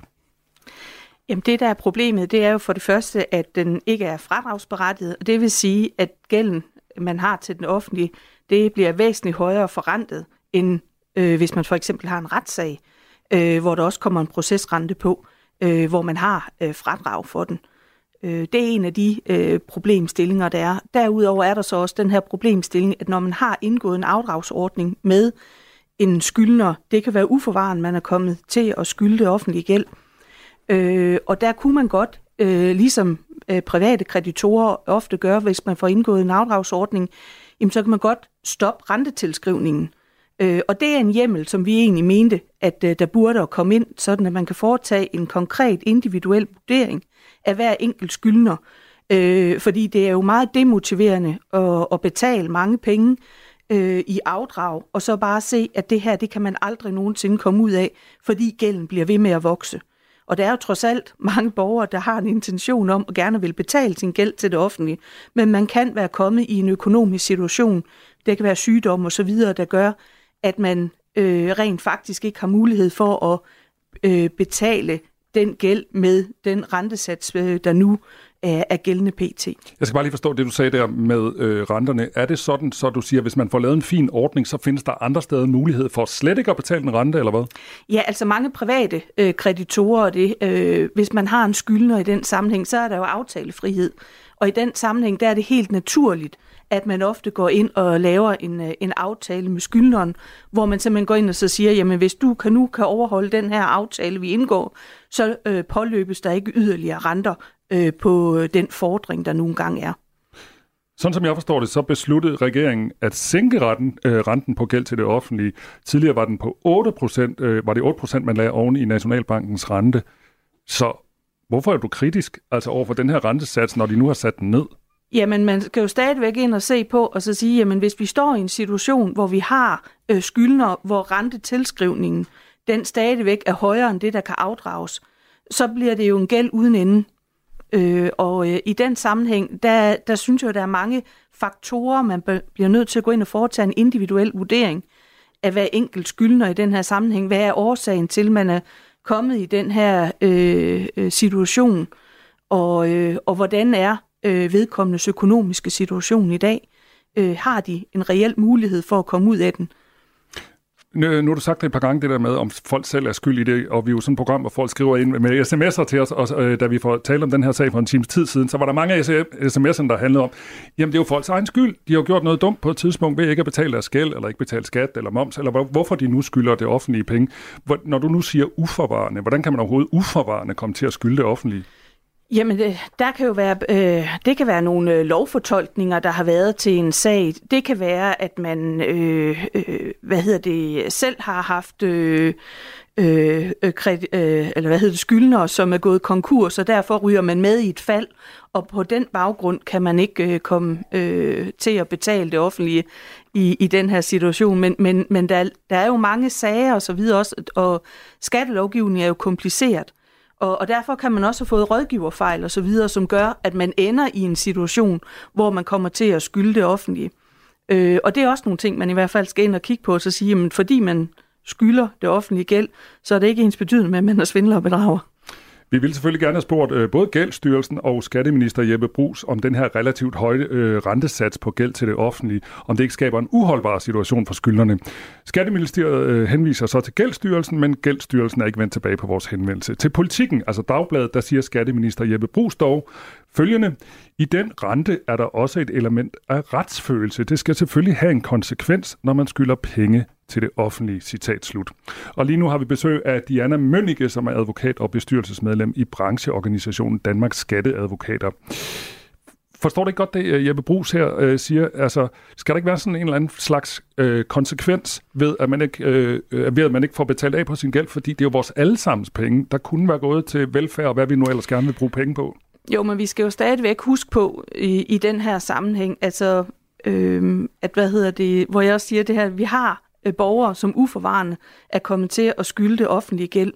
Jamen det, der er problemet, det er jo for det første, at den ikke er fradragsberettiget, og det vil sige, at gælden, man har til den offentlige, det bliver væsentligt højere forrentet, end øh, hvis man for eksempel har en retssag, øh, hvor der også kommer en procesrente på, øh, hvor man har øh, fradrag for den. Øh, det er en af de øh, problemstillinger, der er. Derudover er der så også den her problemstilling, at når man har indgået en afdragsordning med en skyldner, det kan være uforvaren, man er kommet til at skylde det offentlige gæld, Øh, og der kunne man godt, øh, ligesom øh, private kreditorer ofte gør, hvis man får indgået en afdragsordning, jamen, så kan man godt stoppe rentetilskrivningen. Øh, og det er en hjemmel, som vi egentlig mente, at øh, der burde komme ind, sådan at man kan foretage en konkret individuel vurdering af hver enkelt skyldner. Øh, fordi det er jo meget demotiverende at, at betale mange penge øh, i afdrag, og så bare se, at det her, det kan man aldrig nogensinde komme ud af, fordi gælden bliver ved med at vokse. Og der er jo trods alt mange borgere, der har en intention om at gerne vil betale sin gæld til det offentlige, men man kan være kommet i en økonomisk situation, det kan være sygdom og så videre, der gør, at man øh, rent faktisk ikke har mulighed for at øh, betale den gæld med den rentesats, øh, der nu er, er gældende PT. Jeg skal bare lige forstå det, du sagde der med øh, renterne. Er det sådan, så du siger, at hvis man får lavet en fin ordning, så findes der andre steder mulighed for slet ikke at betale en rente, eller hvad? Ja, altså mange private øh, kreditorer, det, øh, hvis man har en skyldner i den sammenhæng, så er der jo aftalefrihed. Og i den sammenhæng, der er det helt naturligt, at man ofte går ind og laver en, øh, en aftale med skyldneren, hvor man simpelthen går ind og så siger, jamen hvis du kan nu kan overholde den her aftale, vi indgår, så øh, påløbes der ikke yderligere renter øh, på øh, den fordring, der nu engang er. Sådan som jeg forstår det, så besluttede regeringen at sænke retten, øh, renten på gæld til det offentlige. Tidligere var den på 8% øh, var det 8% man lagde oven i Nationalbankens rente. Så hvorfor er du kritisk altså over for den her rentesats, når de nu har sat den ned? Jamen, man skal jo stadigvæk ind og se på, og så sige, jamen, hvis vi står i en situation, hvor vi har øh, skyldner, hvor rentetilskrivningen, den stadigvæk er højere end det, der kan afdrages, så bliver det jo en gæld uden ende. Øh, og øh, i den sammenhæng, der, der synes jeg, der er mange faktorer, man bliver nødt til at gå ind og foretage en individuel vurdering af hver enkelt skyldner i den her sammenhæng. Hvad er årsagen til, man er kommet i den her øh, øh situation, og, øh, og hvordan er øh, vedkommendes økonomiske situation i dag? Øh, har de en reel mulighed for at komme ud af den? Nu, nu har du sagt det et par gange, det der med, om folk selv er skyld i det, og vi er jo sådan et program, hvor folk skriver ind med sms'er til os, og øh, da vi får talt om den her sag for en times tid siden, så var der mange af sms'erne, der handlede om, jamen det er jo folks egen skyld. De har jo gjort noget dumt på et tidspunkt ved ikke at betale deres gæld, eller ikke betale skat eller moms, eller hvorfor de nu skylder det offentlige penge. Hvor, når du nu siger uforvarende, hvordan kan man overhovedet uforvarende komme til at skylde det offentlige? Jamen, øh, der kan jo være, øh, det kan være nogle øh, lovfortolkninger, der har været til en sag. Det kan være, at man, øh, øh, hvad hedder det, selv har haft øh, øh, øh, kred, øh, eller hvad hedder det, skyldnere, som er gået konkurs, og derfor ryger man med i et fald, og på den baggrund kan man ikke øh, komme øh, til at betale det offentlige i, i den her situation. Men, men, men der, der er jo mange sager og så videre også, og skattelovgivningen er jo kompliceret. Og, og derfor kan man også have fået rådgiverfejl og så videre, som gør, at man ender i en situation, hvor man kommer til at skylde det offentlige. Øh, og det er også nogle ting, man i hvert fald skal ind og kigge på, og så sige, at fordi man skylder det offentlige gæld, så er det ikke ens betydende med, at man er svindler og bedrager. Vi ville selvfølgelig gerne have spurgt øh, både Gældsstyrelsen og Skatteminister Jeppe Brugs om den her relativt høje øh, rentesats på gæld til det offentlige, om det ikke skaber en uholdbar situation for skyldnerne. Skatteministeriet øh, henviser så til Gældsstyrelsen, men Gældsstyrelsen er ikke vendt tilbage på vores henvendelse. Til politikken, altså Dagbladet, der siger Skatteminister Jeppe Brugs dog følgende. I den rente er der også et element af retsfølelse. Det skal selvfølgelig have en konsekvens, når man skylder penge til det offentlige, citat slut. Og lige nu har vi besøg af Diana Mønnike, som er advokat og bestyrelsesmedlem i brancheorganisationen Danmarks Skatteadvokater. Forstår du ikke godt det, øh, Jeppe Brugs her øh, siger? Altså, skal der ikke være sådan en eller anden slags øh, konsekvens ved at, man ikke, øh, øh, ved, at man ikke får betalt af på sin gæld? Fordi det er jo vores allesammens penge, der kunne være gået til velfærd, og hvad vi nu ellers gerne vil bruge penge på. Jo, men vi skal jo stadigvæk huske på i, i den her sammenhæng, altså, øh, at hvad hedder det, hvor jeg også siger det her, at vi har øh, borgere, som uforvarende er kommet til at skylde det offentlige gæld.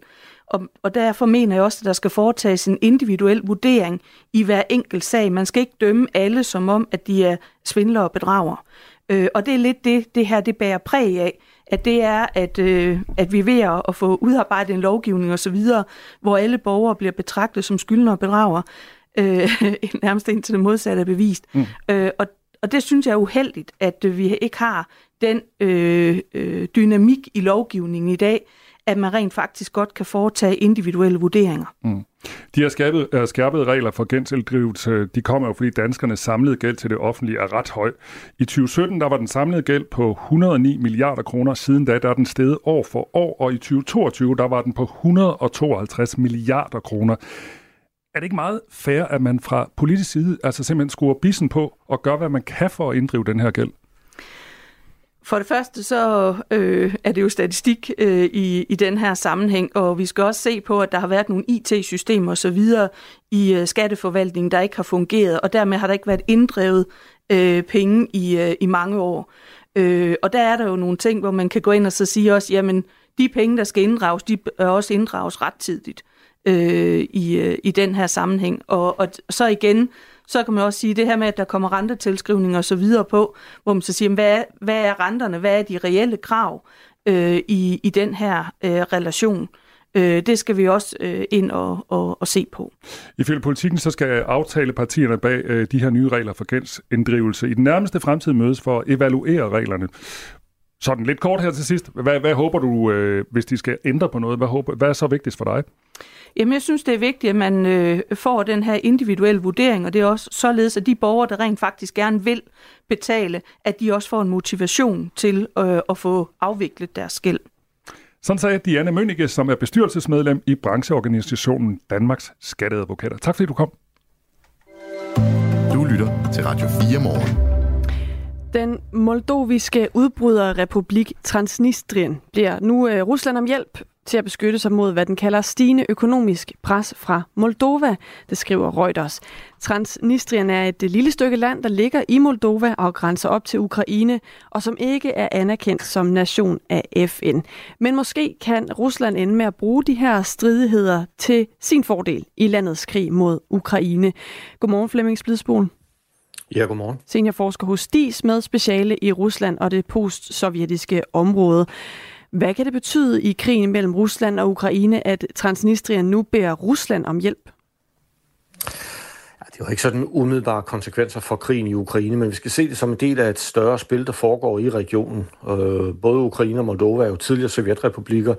Og, og derfor mener jeg også, at der skal foretages en individuel vurdering i hver enkelt sag. Man skal ikke dømme alle som om, at de er svindlere og bedrager. Øh, og det er lidt det, det her det bærer præg af, at det er, at, øh, at vi er ved at, at få udarbejdet en lovgivning osv., hvor alle borgere bliver betragtet som skyldnere og bedrager, øh, nærmest indtil det modsatte er bevist. Mm. Øh, og, og det synes jeg er uheldigt, at vi ikke har den øh, øh, dynamik i lovgivningen i dag, at man rent faktisk godt kan foretage individuelle vurderinger. Mm. De her skærpede, uh, skærpede regler for gældsinddrivelse, de kommer jo, fordi danskernes samlede gæld til det offentlige er ret høj. I 2017 der var den samlede gæld på 109 milliarder kroner. Siden da der er den steget år for år, og i 2022 der var den på 152 milliarder kroner. Er det ikke meget fair, at man fra politisk side altså simpelthen skruer bissen på og gør, hvad man kan for at inddrive den her gæld? For det første så øh, er det jo statistik øh, i, i den her sammenhæng, og vi skal også se på, at der har været nogle IT-systemer osv. i øh, skatteforvaltningen, der ikke har fungeret, og dermed har der ikke været inddrevet øh, penge i, øh, i mange år. Øh, og der er der jo nogle ting, hvor man kan gå ind og så sige også, jamen de penge, der skal inddrages, de er også inddrages rettidigt øh, Øh, i, øh, i den her sammenhæng. Og, og så igen, så kan man også sige det her med, at der kommer rentetilskrivninger og så videre på, hvor man så siger, hvad er, hvad er renterne, hvad er de reelle krav øh, i, i den her øh, relation? Øh, det skal vi også øh, ind og, og, og se på. Ifølge politikken så skal aftalepartierne bag øh, de her nye regler for gældsinddrivelse i den nærmeste fremtid mødes for at evaluere reglerne. Sådan lidt kort her til sidst. Hvad, hvad håber du, øh, hvis de skal ændre på noget? Hvad, håber, hvad er så vigtigst for dig? Jamen, jeg synes, det er vigtigt, at man øh, får den her individuelle vurdering, og det er også således, at de borgere, der rent faktisk gerne vil betale, at de også får en motivation til øh, at få afviklet deres gæld. Sådan sagde Diana Mønnike, som er bestyrelsesmedlem i brancheorganisationen Danmarks Skatteadvokater. Tak fordi du kom. Du lytter til Radio 4 morgen. Den moldoviske udbryderrepublik Transnistrien bliver nu øh, Rusland om hjælp til at beskytte sig mod, hvad den kalder stigende økonomisk pres fra Moldova, det skriver Reuters. Transnistrien er et lille stykke land, der ligger i Moldova og grænser op til Ukraine, og som ikke er anerkendt som nation af FN. Men måske kan Rusland ende med at bruge de her stridigheder til sin fordel i landets krig mod Ukraine. Godmorgen Flemming Splidsboen. Ja, godmorgen. Seniorforsker hos DIS med speciale i Rusland og det postsovjetiske område. Hvad kan det betyde i krigen mellem Rusland og Ukraine, at Transnistrien nu beder Rusland om hjælp? Ja, det er jo ikke sådan umiddelbare konsekvenser for krigen i Ukraine, men vi skal se det som en del af et større spil, der foregår i regionen. Øh, både Ukraine og Moldova er jo tidligere sovjetrepublikker.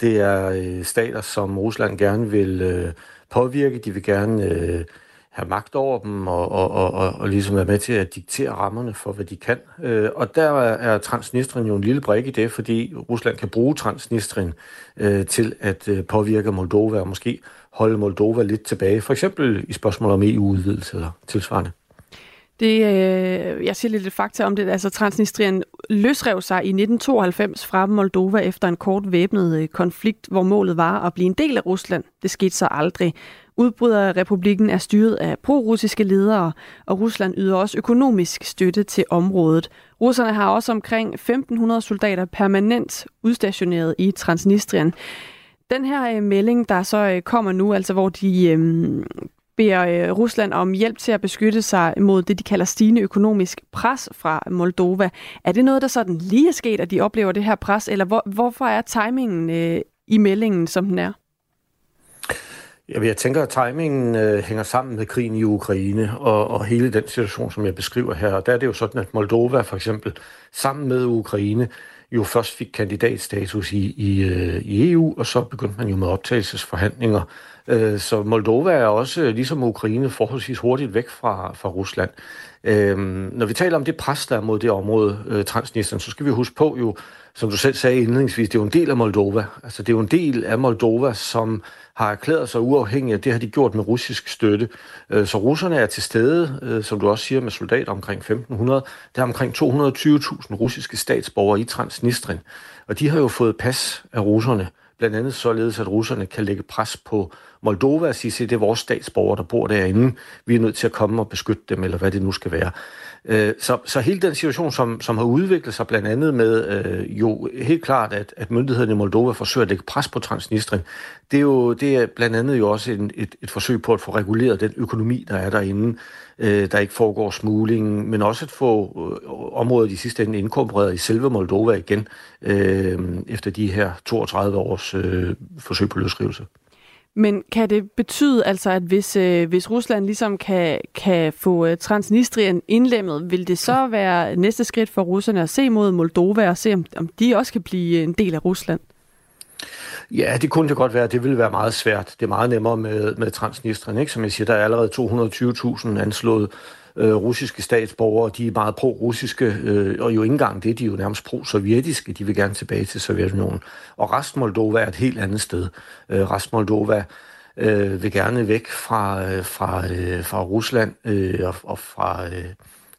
Det er øh, stater, som Rusland gerne vil øh, påvirke. De vil gerne øh, have magt over dem og, og, og, og, og ligesom være med til at diktere rammerne for, hvad de kan. Øh, og der er Transnistrien jo en lille brik i det, fordi Rusland kan bruge Transnistrien øh, til at øh, påvirke Moldova og måske holde Moldova lidt tilbage, for eksempel i spørgsmål om EU-udvidelse eller tilsvarende. Det, øh, jeg siger lidt fakta om det. Altså, Transnistrien løsrev sig i 1992 fra Moldova efter en kort væbnet øh, konflikt, hvor målet var at blive en del af Rusland. Det skete så aldrig. Udbryderrepublikken er styret af pro-russiske ledere, og Rusland yder også økonomisk støtte til området. Russerne har også omkring 1.500 soldater permanent udstationeret i Transnistrien. Den her øh, melding, der så øh, kommer nu, altså hvor de øh, beder øh, Rusland om hjælp til at beskytte sig mod det, de kalder stigende økonomisk pres fra Moldova. Er det noget, der sådan lige er sket, at de oplever det her pres, eller hvor, hvorfor er timingen øh, i meldingen, som den er? Jeg tænker, at timingen øh, hænger sammen med krigen i Ukraine og, og hele den situation, som jeg beskriver her. Og der er det jo sådan, at Moldova for eksempel sammen med Ukraine jo først fik kandidatstatus i, i, øh, i EU, og så begyndte man jo med optagelsesforhandlinger. Øh, så Moldova er også, øh, ligesom Ukraine, forholdsvis hurtigt væk fra, fra Rusland. Øh, når vi taler om det pres, der er mod det område, øh, Transnistrien, så skal vi huske på jo, som du selv sagde indledningsvis, det er jo en del af Moldova. Altså det er jo en del af Moldova, som har erklæret sig uafhængige, og det har de gjort med russisk støtte. Øh, så russerne er til stede, øh, som du også siger, med soldater omkring 1500. Der er omkring 220.000 russiske statsborgere i Transnistrien, og de har jo fået pas af russerne, blandt andet således, at russerne kan lægge pres på Moldova og sige, at det er vores statsborgere, der bor derinde. Vi er nødt til at komme og beskytte dem, eller hvad det nu skal være. Øh, så, så hele den situation, som, som har udviklet sig blandt andet med øh, jo helt klart, at, at myndighederne i Moldova forsøger at lægge pres på Transnistrien, det er jo det er blandt andet jo også en, et, et forsøg på at få reguleret den økonomi, der er derinde, øh, der ikke foregår smugling, men også at få øh, området i sidste ende inkorporeret i selve Moldova igen, øh, efter de her 32 års øh, forsøg på løsrivelse. Men kan det betyde altså, at hvis, øh, hvis Rusland ligesom kan, kan få øh, Transnistrien indlemmet, vil det så være næste skridt for russerne at se mod Moldova og se, om, om de også kan blive en del af Rusland? Ja, det kunne det godt være. Det ville være meget svært. Det er meget nemmere med, med Transnistrien. Ikke? Som jeg siger, der er allerede 220.000 anslået øh, russiske statsborgere. De er meget pro-russiske, øh, og jo ikke engang det, de er jo nærmest pro-sovjetiske. De vil gerne tilbage til Sovjetunionen. Og Restmoldova er et helt andet sted. Øh, Restmoldova øh, vil gerne væk fra, øh, fra, øh, fra Rusland øh, og, og fra, øh,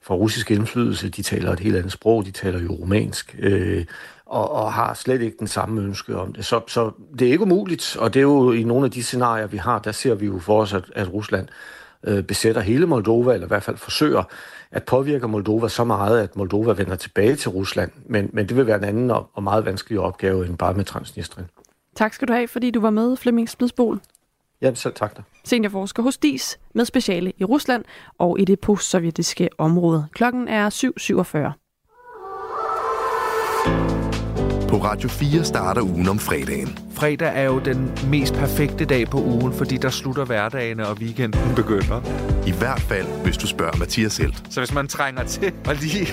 fra russisk indflydelse. De taler et helt andet sprog. De taler jo romansk. Øh, og, og har slet ikke den samme ønske om det. Så, så det er ikke umuligt, og det er jo i nogle af de scenarier, vi har, der ser vi jo for os, at, at Rusland øh, besætter hele Moldova, eller i hvert fald forsøger at påvirke Moldova så meget, at Moldova vender tilbage til Rusland. Men, men det vil være en anden og, og meget vanskelig opgave end bare med Transnistrien. Tak skal du have, fordi du var med, Flemming Splidsbol. Jamen selv tak da. Seniorforsker hos DIS med speciale i Rusland og i det postsovjetiske område. Klokken er 7.47. På Radio 4 starter ugen om fredagen. Fredag er jo den mest perfekte dag på ugen, fordi der slutter hverdagene, og weekenden begynder. I hvert fald, hvis du spørger Mathias selv. Så hvis man trænger til at lige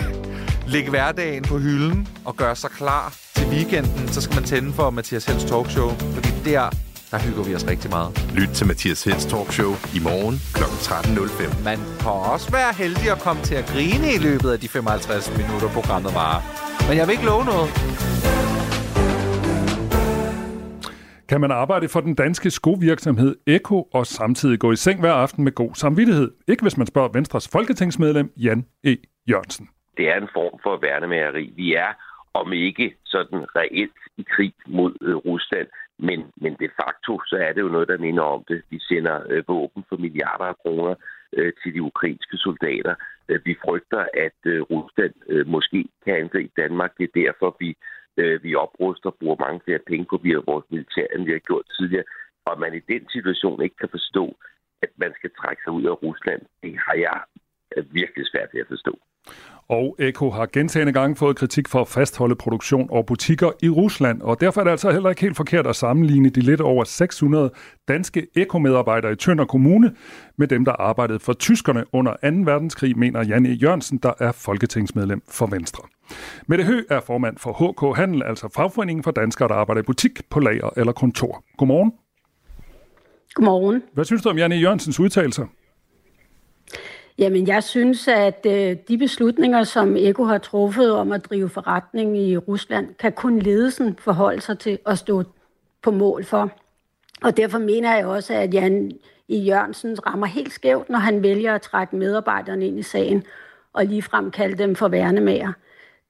lægge hverdagen på hylden og gøre sig klar til weekenden, så skal man tænde for Mathias Helds talkshow, fordi der der hygger vi os rigtig meget. Lyt til Mathias Helds talkshow i morgen kl. 13.05. Man kan også være heldig at komme til at grine i løbet af de 55 minutter, programmet varer. Men jeg vil ikke love noget. Kan man arbejde for den danske skovirksomhed Eko og samtidig gå i seng hver aften med god samvittighed? Ikke hvis man spørger Venstres folketingsmedlem Jan E. Jørgensen. Det er en form for værnemageri. Vi er, om ikke sådan reelt i krig mod øh, Rusland, men, men de facto så er det jo noget, der minder om det. Vi sender øh, våben for milliarder af kroner øh, til de ukrainske soldater. Øh, vi frygter, at øh, Rusland øh, måske kan angribe Danmark. Det er derfor, vi øh, vi opruster og bruger mange flere penge på via vores militær, end vi har gjort tidligere. Og at man i den situation ikke kan forstå, at man skal trække sig ud af Rusland, det har jeg øh, virkelig svært ved at forstå. Og Eko har gentagende gange fået kritik for at fastholde produktion og butikker i Rusland, og derfor er det altså heller ikke helt forkert at sammenligne de lidt over 600 danske Eko-medarbejdere i Tønder Kommune med dem, der arbejdede for tyskerne under 2. verdenskrig, mener Janne Jørgensen, der er folketingsmedlem for Venstre. Mette Hø er formand for HK Handel, altså fagforeningen for danskere, der arbejder i butik, på lager eller kontor. Godmorgen. Godmorgen. Hvad synes du om Janne Jørgensens udtalelser? Jamen, jeg synes, at øh, de beslutninger, som Eko har truffet om at drive forretning i Rusland, kan kun ledelsen forholde sig til at stå på mål for. Og derfor mener jeg også, at Jan i Jørgensen rammer helt skævt, når han vælger at trække medarbejderne ind i sagen og ligefrem kalde dem for værnemager.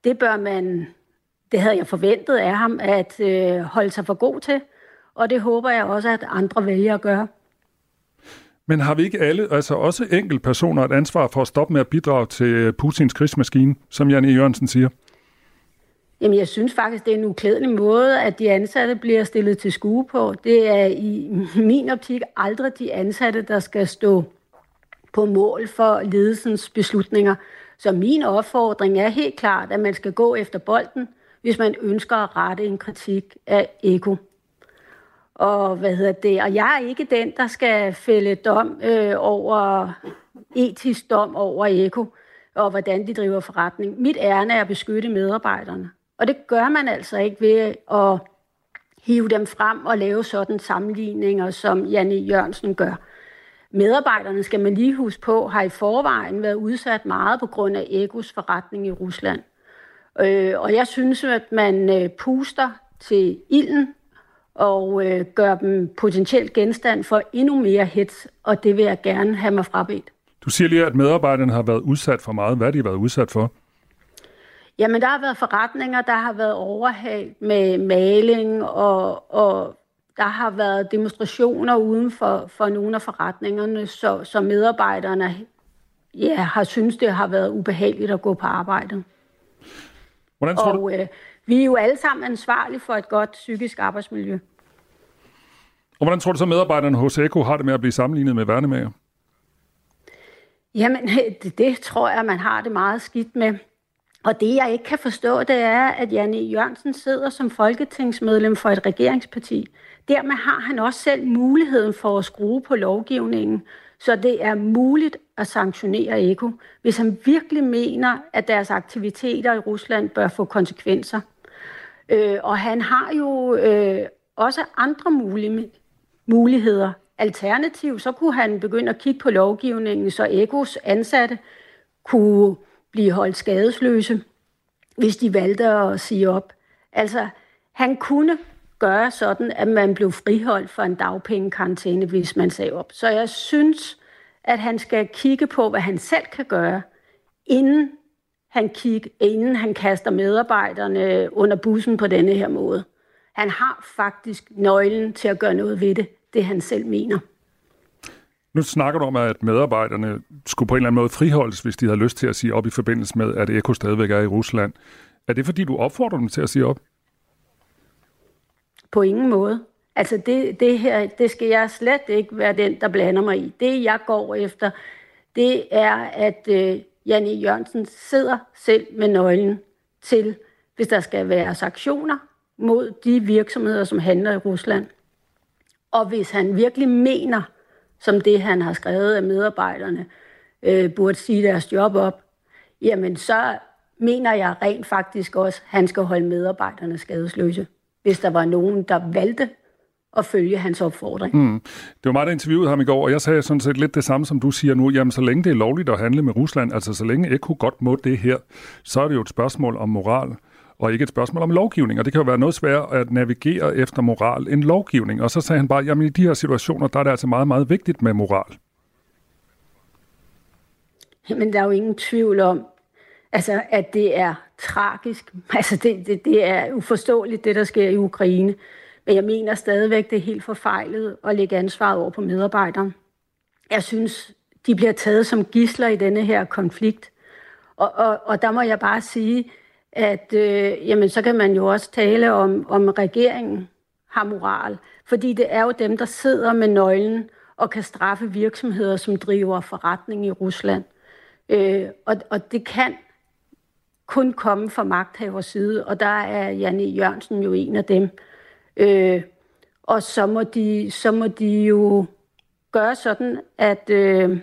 Det bør man, det havde jeg forventet af ham, at øh, holde sig for god til, og det håber jeg også, at andre vælger at gøre. Men har vi ikke alle, altså også enkelte personer, et ansvar for at stoppe med at bidrage til øh, Putins krigsmaskine, som Janne Jørgensen siger? Jamen, jeg synes faktisk, det er en uklædelig måde, at de ansatte bliver stillet til skue på. Det er i min optik aldrig de ansatte, der skal stå på mål for ledelsens beslutninger. Så min opfordring er helt klart, at man skal gå efter bolden, hvis man ønsker at rette en kritik af eko. Og hvad hedder det? Og jeg er ikke den, der skal fælde dom øh, over etisk dom over eko og hvordan de driver forretning. Mit ærne er at beskytte medarbejderne. Og det gør man altså ikke ved at hive dem frem og lave sådan sammenligninger, som Janne Jørgensen gør. Medarbejderne, skal man lige huske på, har i forvejen været udsat meget på grund af Egos forretning i Rusland. Øh, og jeg synes, at man øh, puster til ilden og øh, gør dem potentielt genstand for endnu mere hets, og det vil jeg gerne have mig frabedt. Du siger lige, at medarbejderne har været udsat for meget. Hvad har de været udsat for? Jamen, der har været forretninger, der har været overhældt med maling, og, og der har været demonstrationer uden for, for nogle af forretningerne, så, så medarbejderne ja, har synes det har været ubehageligt at gå på arbejde. Hvordan tror og du? Øh, vi er jo alle sammen ansvarlige for et godt psykisk arbejdsmiljø. Og hvordan tror du så, medarbejderne hos Eko har det med at blive sammenlignet med værnemager? Jamen, det, det tror jeg, man har det meget skidt med. Og det, jeg ikke kan forstå, det er, at Janne Jørgensen sidder som folketingsmedlem for et regeringsparti. Dermed har han også selv muligheden for at skrue på lovgivningen, så det er muligt at sanktionere Eko, hvis han virkelig mener, at deres aktiviteter i Rusland bør få konsekvenser. Øh, og han har jo øh, også andre mulige, muligheder. Alternativ, så kunne han begynde at kigge på lovgivningen, så Ekos ansatte kunne blive holdt skadesløse, hvis de valgte at sige op. Altså, han kunne gøre sådan, at man blev friholdt for en dagpengekarantæne, hvis man sagde op. Så jeg synes, at han skal kigge på, hvad han selv kan gøre, inden han, kig, inden han kaster medarbejderne under bussen på denne her måde. Han har faktisk nøglen til at gøre noget ved det, det han selv mener. Nu snakker du om, at medarbejderne skulle på en eller anden måde friholdes, hvis de havde lyst til at sige op i forbindelse med, at Eko stadigvæk er i Rusland. Er det fordi, du opfordrer dem til at sige op? På ingen måde. Altså det, det her, det skal jeg slet ikke være den, der blander mig i. Det, jeg går efter, det er, at øh, Janne Jørgensen sidder selv med nøglen til, hvis der skal være sanktioner mod de virksomheder, som handler i Rusland. Og hvis han virkelig mener, som det han har skrevet af medarbejderne, øh, burde sige deres job op, jamen så mener jeg rent faktisk også, at han skal holde medarbejderne skadesløse, hvis der var nogen, der valgte at følge hans opfordring. Mm. Det var meget, der interviewede ham i går, og jeg sagde sådan set lidt det samme, som du siger nu. Jamen, så længe det er lovligt at handle med Rusland, altså så længe Eko godt må det her, så er det jo et spørgsmål om moral og ikke et spørgsmål om lovgivning. Og det kan jo være noget sværere at navigere efter moral end lovgivning. Og så sagde han bare, jamen i de her situationer, der er det altså meget, meget vigtigt med moral. Men der er jo ingen tvivl om, altså, at det er tragisk. Altså, det, det, det er uforståeligt, det der sker i Ukraine. Men jeg mener stadigvæk, det er helt forfejlet at lægge ansvaret over på medarbejdere. Jeg synes, de bliver taget som gisler i denne her konflikt. Og, og, og der må jeg bare sige, at øh, jamen, så kan man jo også tale om, om regeringen har moral. Fordi det er jo dem, der sidder med nøglen og kan straffe virksomheder, som driver forretning i Rusland. Øh, og, og det kan kun komme fra magthavers side, og der er Janne Jørgensen jo en af dem. Øh, og så må, de, så må de jo gøre sådan, at, øh,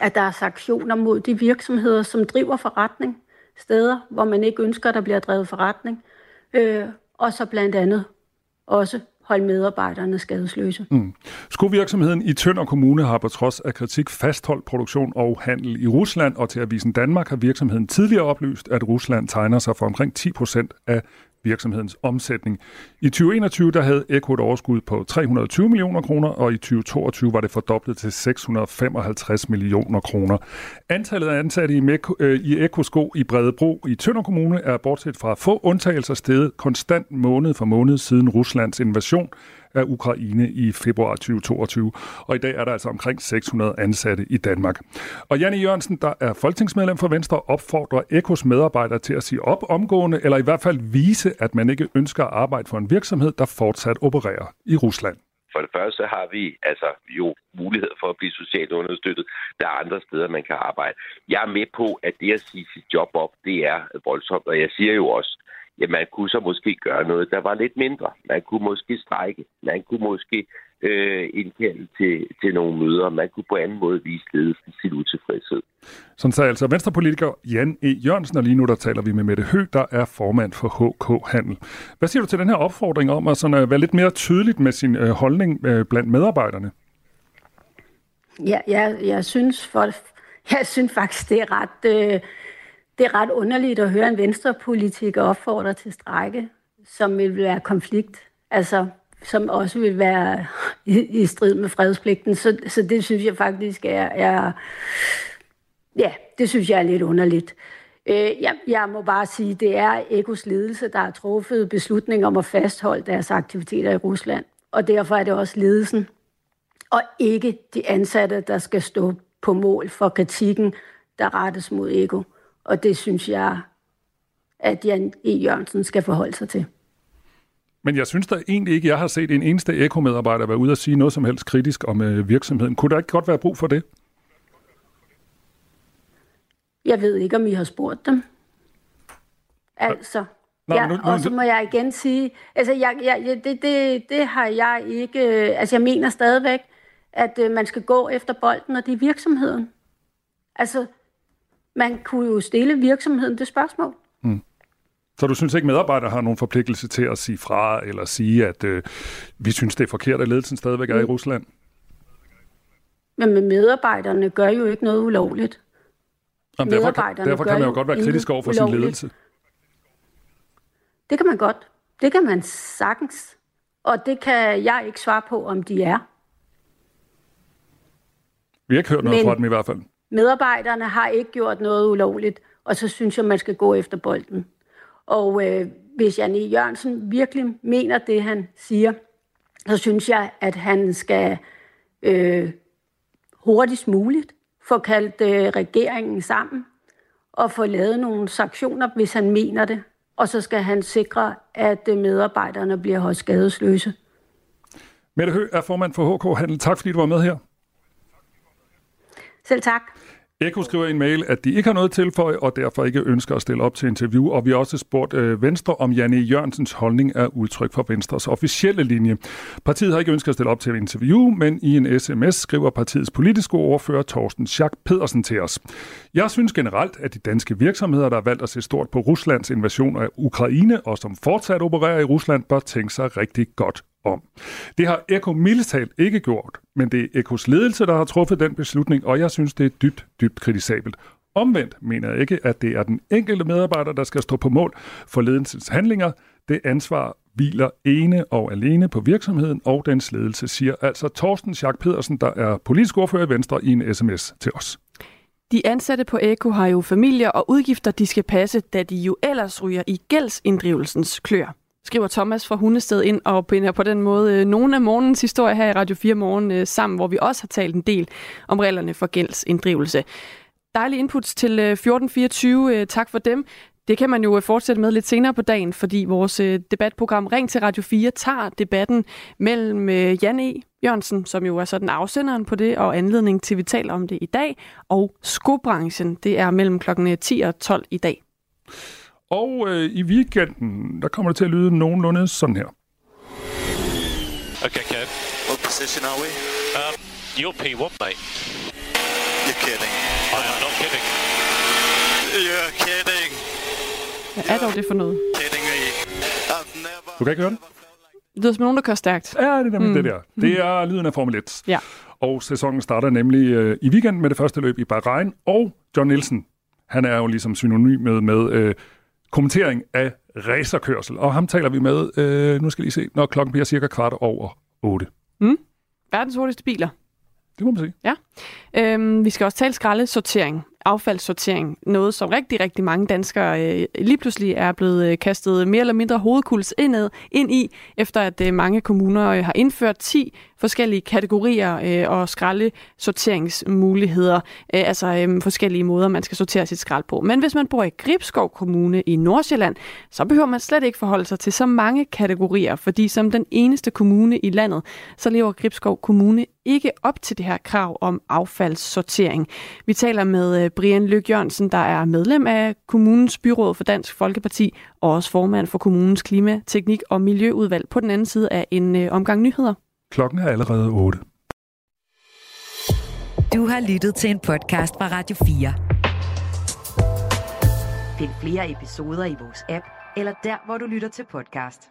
at der er sanktioner mod de virksomheder, som driver forretning steder, hvor man ikke ønsker, at der bliver drevet forretning. Øh, og så blandt andet også holde medarbejderne skadesløse. Mm. Skovirksomheden i Tønder Kommune har på trods af kritik fastholdt produktion og handel i Rusland, og til Avisen Danmark har virksomheden tidligere oplyst, at Rusland tegner sig for omkring 10 procent af virksomhedens omsætning. I 2021 der havde Eko et overskud på 320 millioner kroner, og i 2022 var det fordoblet til 655 millioner kroner. Antallet af ansatte i, Meko, øh, i Ekosko i Bredebro i Tønder Kommune er bortset fra få undtagelser steget konstant måned for måned siden Ruslands invasion af Ukraine i februar 2022. Og i dag er der altså omkring 600 ansatte i Danmark. Og Janne Jørgensen, der er folketingsmedlem for Venstre, opfordrer Ekos medarbejdere til at sige op omgående, eller i hvert fald vise, at man ikke ønsker at arbejde for en virksomhed, der fortsat opererer i Rusland. For det første har vi altså jo mulighed for at blive socialt understøttet. Der er andre steder, man kan arbejde. Jeg er med på, at det at sige sit job op, det er voldsomt. Og jeg siger jo også, at man kunne så måske gøre noget, der var lidt mindre. Man kunne måske strække. Man kunne måske øh, indkalde til, til nogle møder. Man kunne på anden måde vise ledelsen sin utilfredshed. Sådan sagde altså venstrepolitiker Jan E. Jørgensen, og lige nu der taler vi med Mette Hø, der er formand for HK Handel. Hvad siger du til den her opfordring om at sådan, uh, være lidt mere tydeligt med sin uh, holdning uh, blandt medarbejderne? Ja, jeg, jeg synes for, jeg synes faktisk, det er ret, øh, det er ret underligt at høre en venstrepolitiker opfordre til strække, som vil være konflikt. Altså, som også vil være i, i strid med fredspligten. Så, så det synes jeg faktisk er, er, ja, det synes jeg er lidt underligt. Øh, jeg, jeg må bare sige, det er Ekos ledelse, der har truffet beslutning om at fastholde deres aktiviteter i Rusland. Og derfor er det også ledelsen, og ikke de ansatte, der skal stå på mål for kritikken, der rettes mod Eko. Og det synes jeg, at Jan E. Jørgensen skal forholde sig til. Men jeg synes da egentlig ikke, jeg har set en eneste ekomedarbejder være ude og sige noget som helst kritisk om øh, virksomheden. Kunne der ikke godt være brug for det? Jeg ved ikke, om I har spurgt dem. Altså, Nå, ja, nu- nu- og så må jeg igen sige, altså jeg, jeg, det, det, det har jeg ikke, øh, altså jeg mener stadigvæk, at øh, man skal gå efter bolden, og det er virksomheden. Altså, man kunne jo stille virksomheden det spørgsmål. Så du synes ikke, medarbejdere har nogen forpligtelse til at sige fra, eller sige, at øh, vi synes, det er forkert, at ledelsen stadigvæk er i Mm. Rusland? Men med medarbejderne gør jo ikke noget ulovligt. Jamen, derfor, Medarbejderne derfor kan man jo godt være kritisk over for sin ulovligt. ledelse. Det kan man godt. Det kan man sagtens. Og det kan jeg ikke svare på, om de er. Vi har ikke hørt noget Men- fra dem i hvert fald. Medarbejderne har ikke gjort noget ulovligt, og så synes jeg, man skal gå efter bolden. Og øh, hvis Janne Jørgensen virkelig mener det, han siger, så synes jeg, at han skal øh, hurtigst muligt få kaldt øh, regeringen sammen og få lavet nogle sanktioner, hvis han mener det. Og så skal han sikre, at øh, medarbejderne bliver holdt skadesløse. Mette Høgh er formand for HK Handel. Tak fordi du var med her. Selv tak. Eko skriver i en mail, at de ikke har noget tilføje, og derfor ikke ønsker at stille op til interview. Og vi har også spurgt øh, Venstre, om Janne Jørgensens holdning er udtryk for Venstres officielle linje. Partiet har ikke ønsket at stille op til et interview, men i en sms skriver partiets politiske ordfører Torsten Schack Pedersen til os. Jeg synes generelt, at de danske virksomheder, der har valgt at se stort på Ruslands invasion af Ukraine, og som fortsat opererer i Rusland, bør tænke sig rigtig godt om. Det har Eko mildestalt ikke gjort, men det er Ekos ledelse, der har truffet den beslutning, og jeg synes, det er dybt, dybt kritisabelt. Omvendt mener jeg ikke, at det er den enkelte medarbejder, der skal stå på mål for ledelsens handlinger. Det ansvar hviler ene og alene på virksomheden og dens ledelse, siger altså Torsten Schack Pedersen, der er politisk ordfører i Venstre, i en sms til os. De ansatte på Eko har jo familier og udgifter, de skal passe, da de jo ellers ryger i gældsinddrivelsens klør skriver Thomas fra Hundested ind og binder på den måde øh, nogle af morgens historie her i Radio 4 Morgen øh, sammen, hvor vi også har talt en del om reglerne for gældsinddrivelse. Dejlige inputs til øh, 1424. Øh, tak for dem. Det kan man jo øh, fortsætte med lidt senere på dagen, fordi vores øh, debatprogram Ring til Radio 4 tager debatten mellem øh, Jan E. Jørgensen, som jo er sådan afsenderen på det, og anledning til, at vi taler om det i dag, og skobranchen. Det er mellem klokken 10 og 12 i dag. Og øh, i weekenden, der kommer det til at lyde nogenlunde sådan her. Okay, Kev. What position are we? Um, you're P1, mate. You're kidding. I am not kidding. You're kidding. Hvad er dog det for noget? Kidding me. I've never... Du kan ikke høre det? Det lyder som nogen, der kører stærkt. Ja, det er nemlig mm. det der. Det er lyden af Formel 1. Ja. Og sæsonen starter nemlig øh, i weekend med det første løb i Bahrain. Og John Nielsen, han er jo ligesom synonym med, med øh, kommentering af racerkørsel. Og ham taler vi med, øh, nu skal I se, når klokken bliver cirka kvart over 8. Mm. Verdens hurtigste biler. Det må man sige. Ja. Øhm, vi skal også tale skraldesortering affaldssortering. Noget, som rigtig, rigtig mange danskere øh, lige pludselig er blevet øh, kastet mere eller mindre hovedkuls indad, ind i, efter at øh, mange kommuner øh, har indført 10 forskellige kategorier øh, og skraldesorteringsmuligheder, øh, altså øh, forskellige måder, man skal sortere sit skrald på. Men hvis man bor i Gribskov Kommune i Nordsjælland, så behøver man slet ikke forholde sig til så mange kategorier, fordi som den eneste kommune i landet, så lever Gribskov Kommune ikke op til det her krav om affaldssortering. Vi taler med øh, Brian Lyk Jørgensen, der er medlem af kommunens byråd for Dansk Folkeparti, og også formand for kommunens klima, teknik og miljøudvalg på den anden side af en øh, omgang nyheder. Klokken er allerede 8. Du har lyttet til en podcast fra Radio 4. Find flere episoder i vores app, eller der, hvor du lytter til podcast.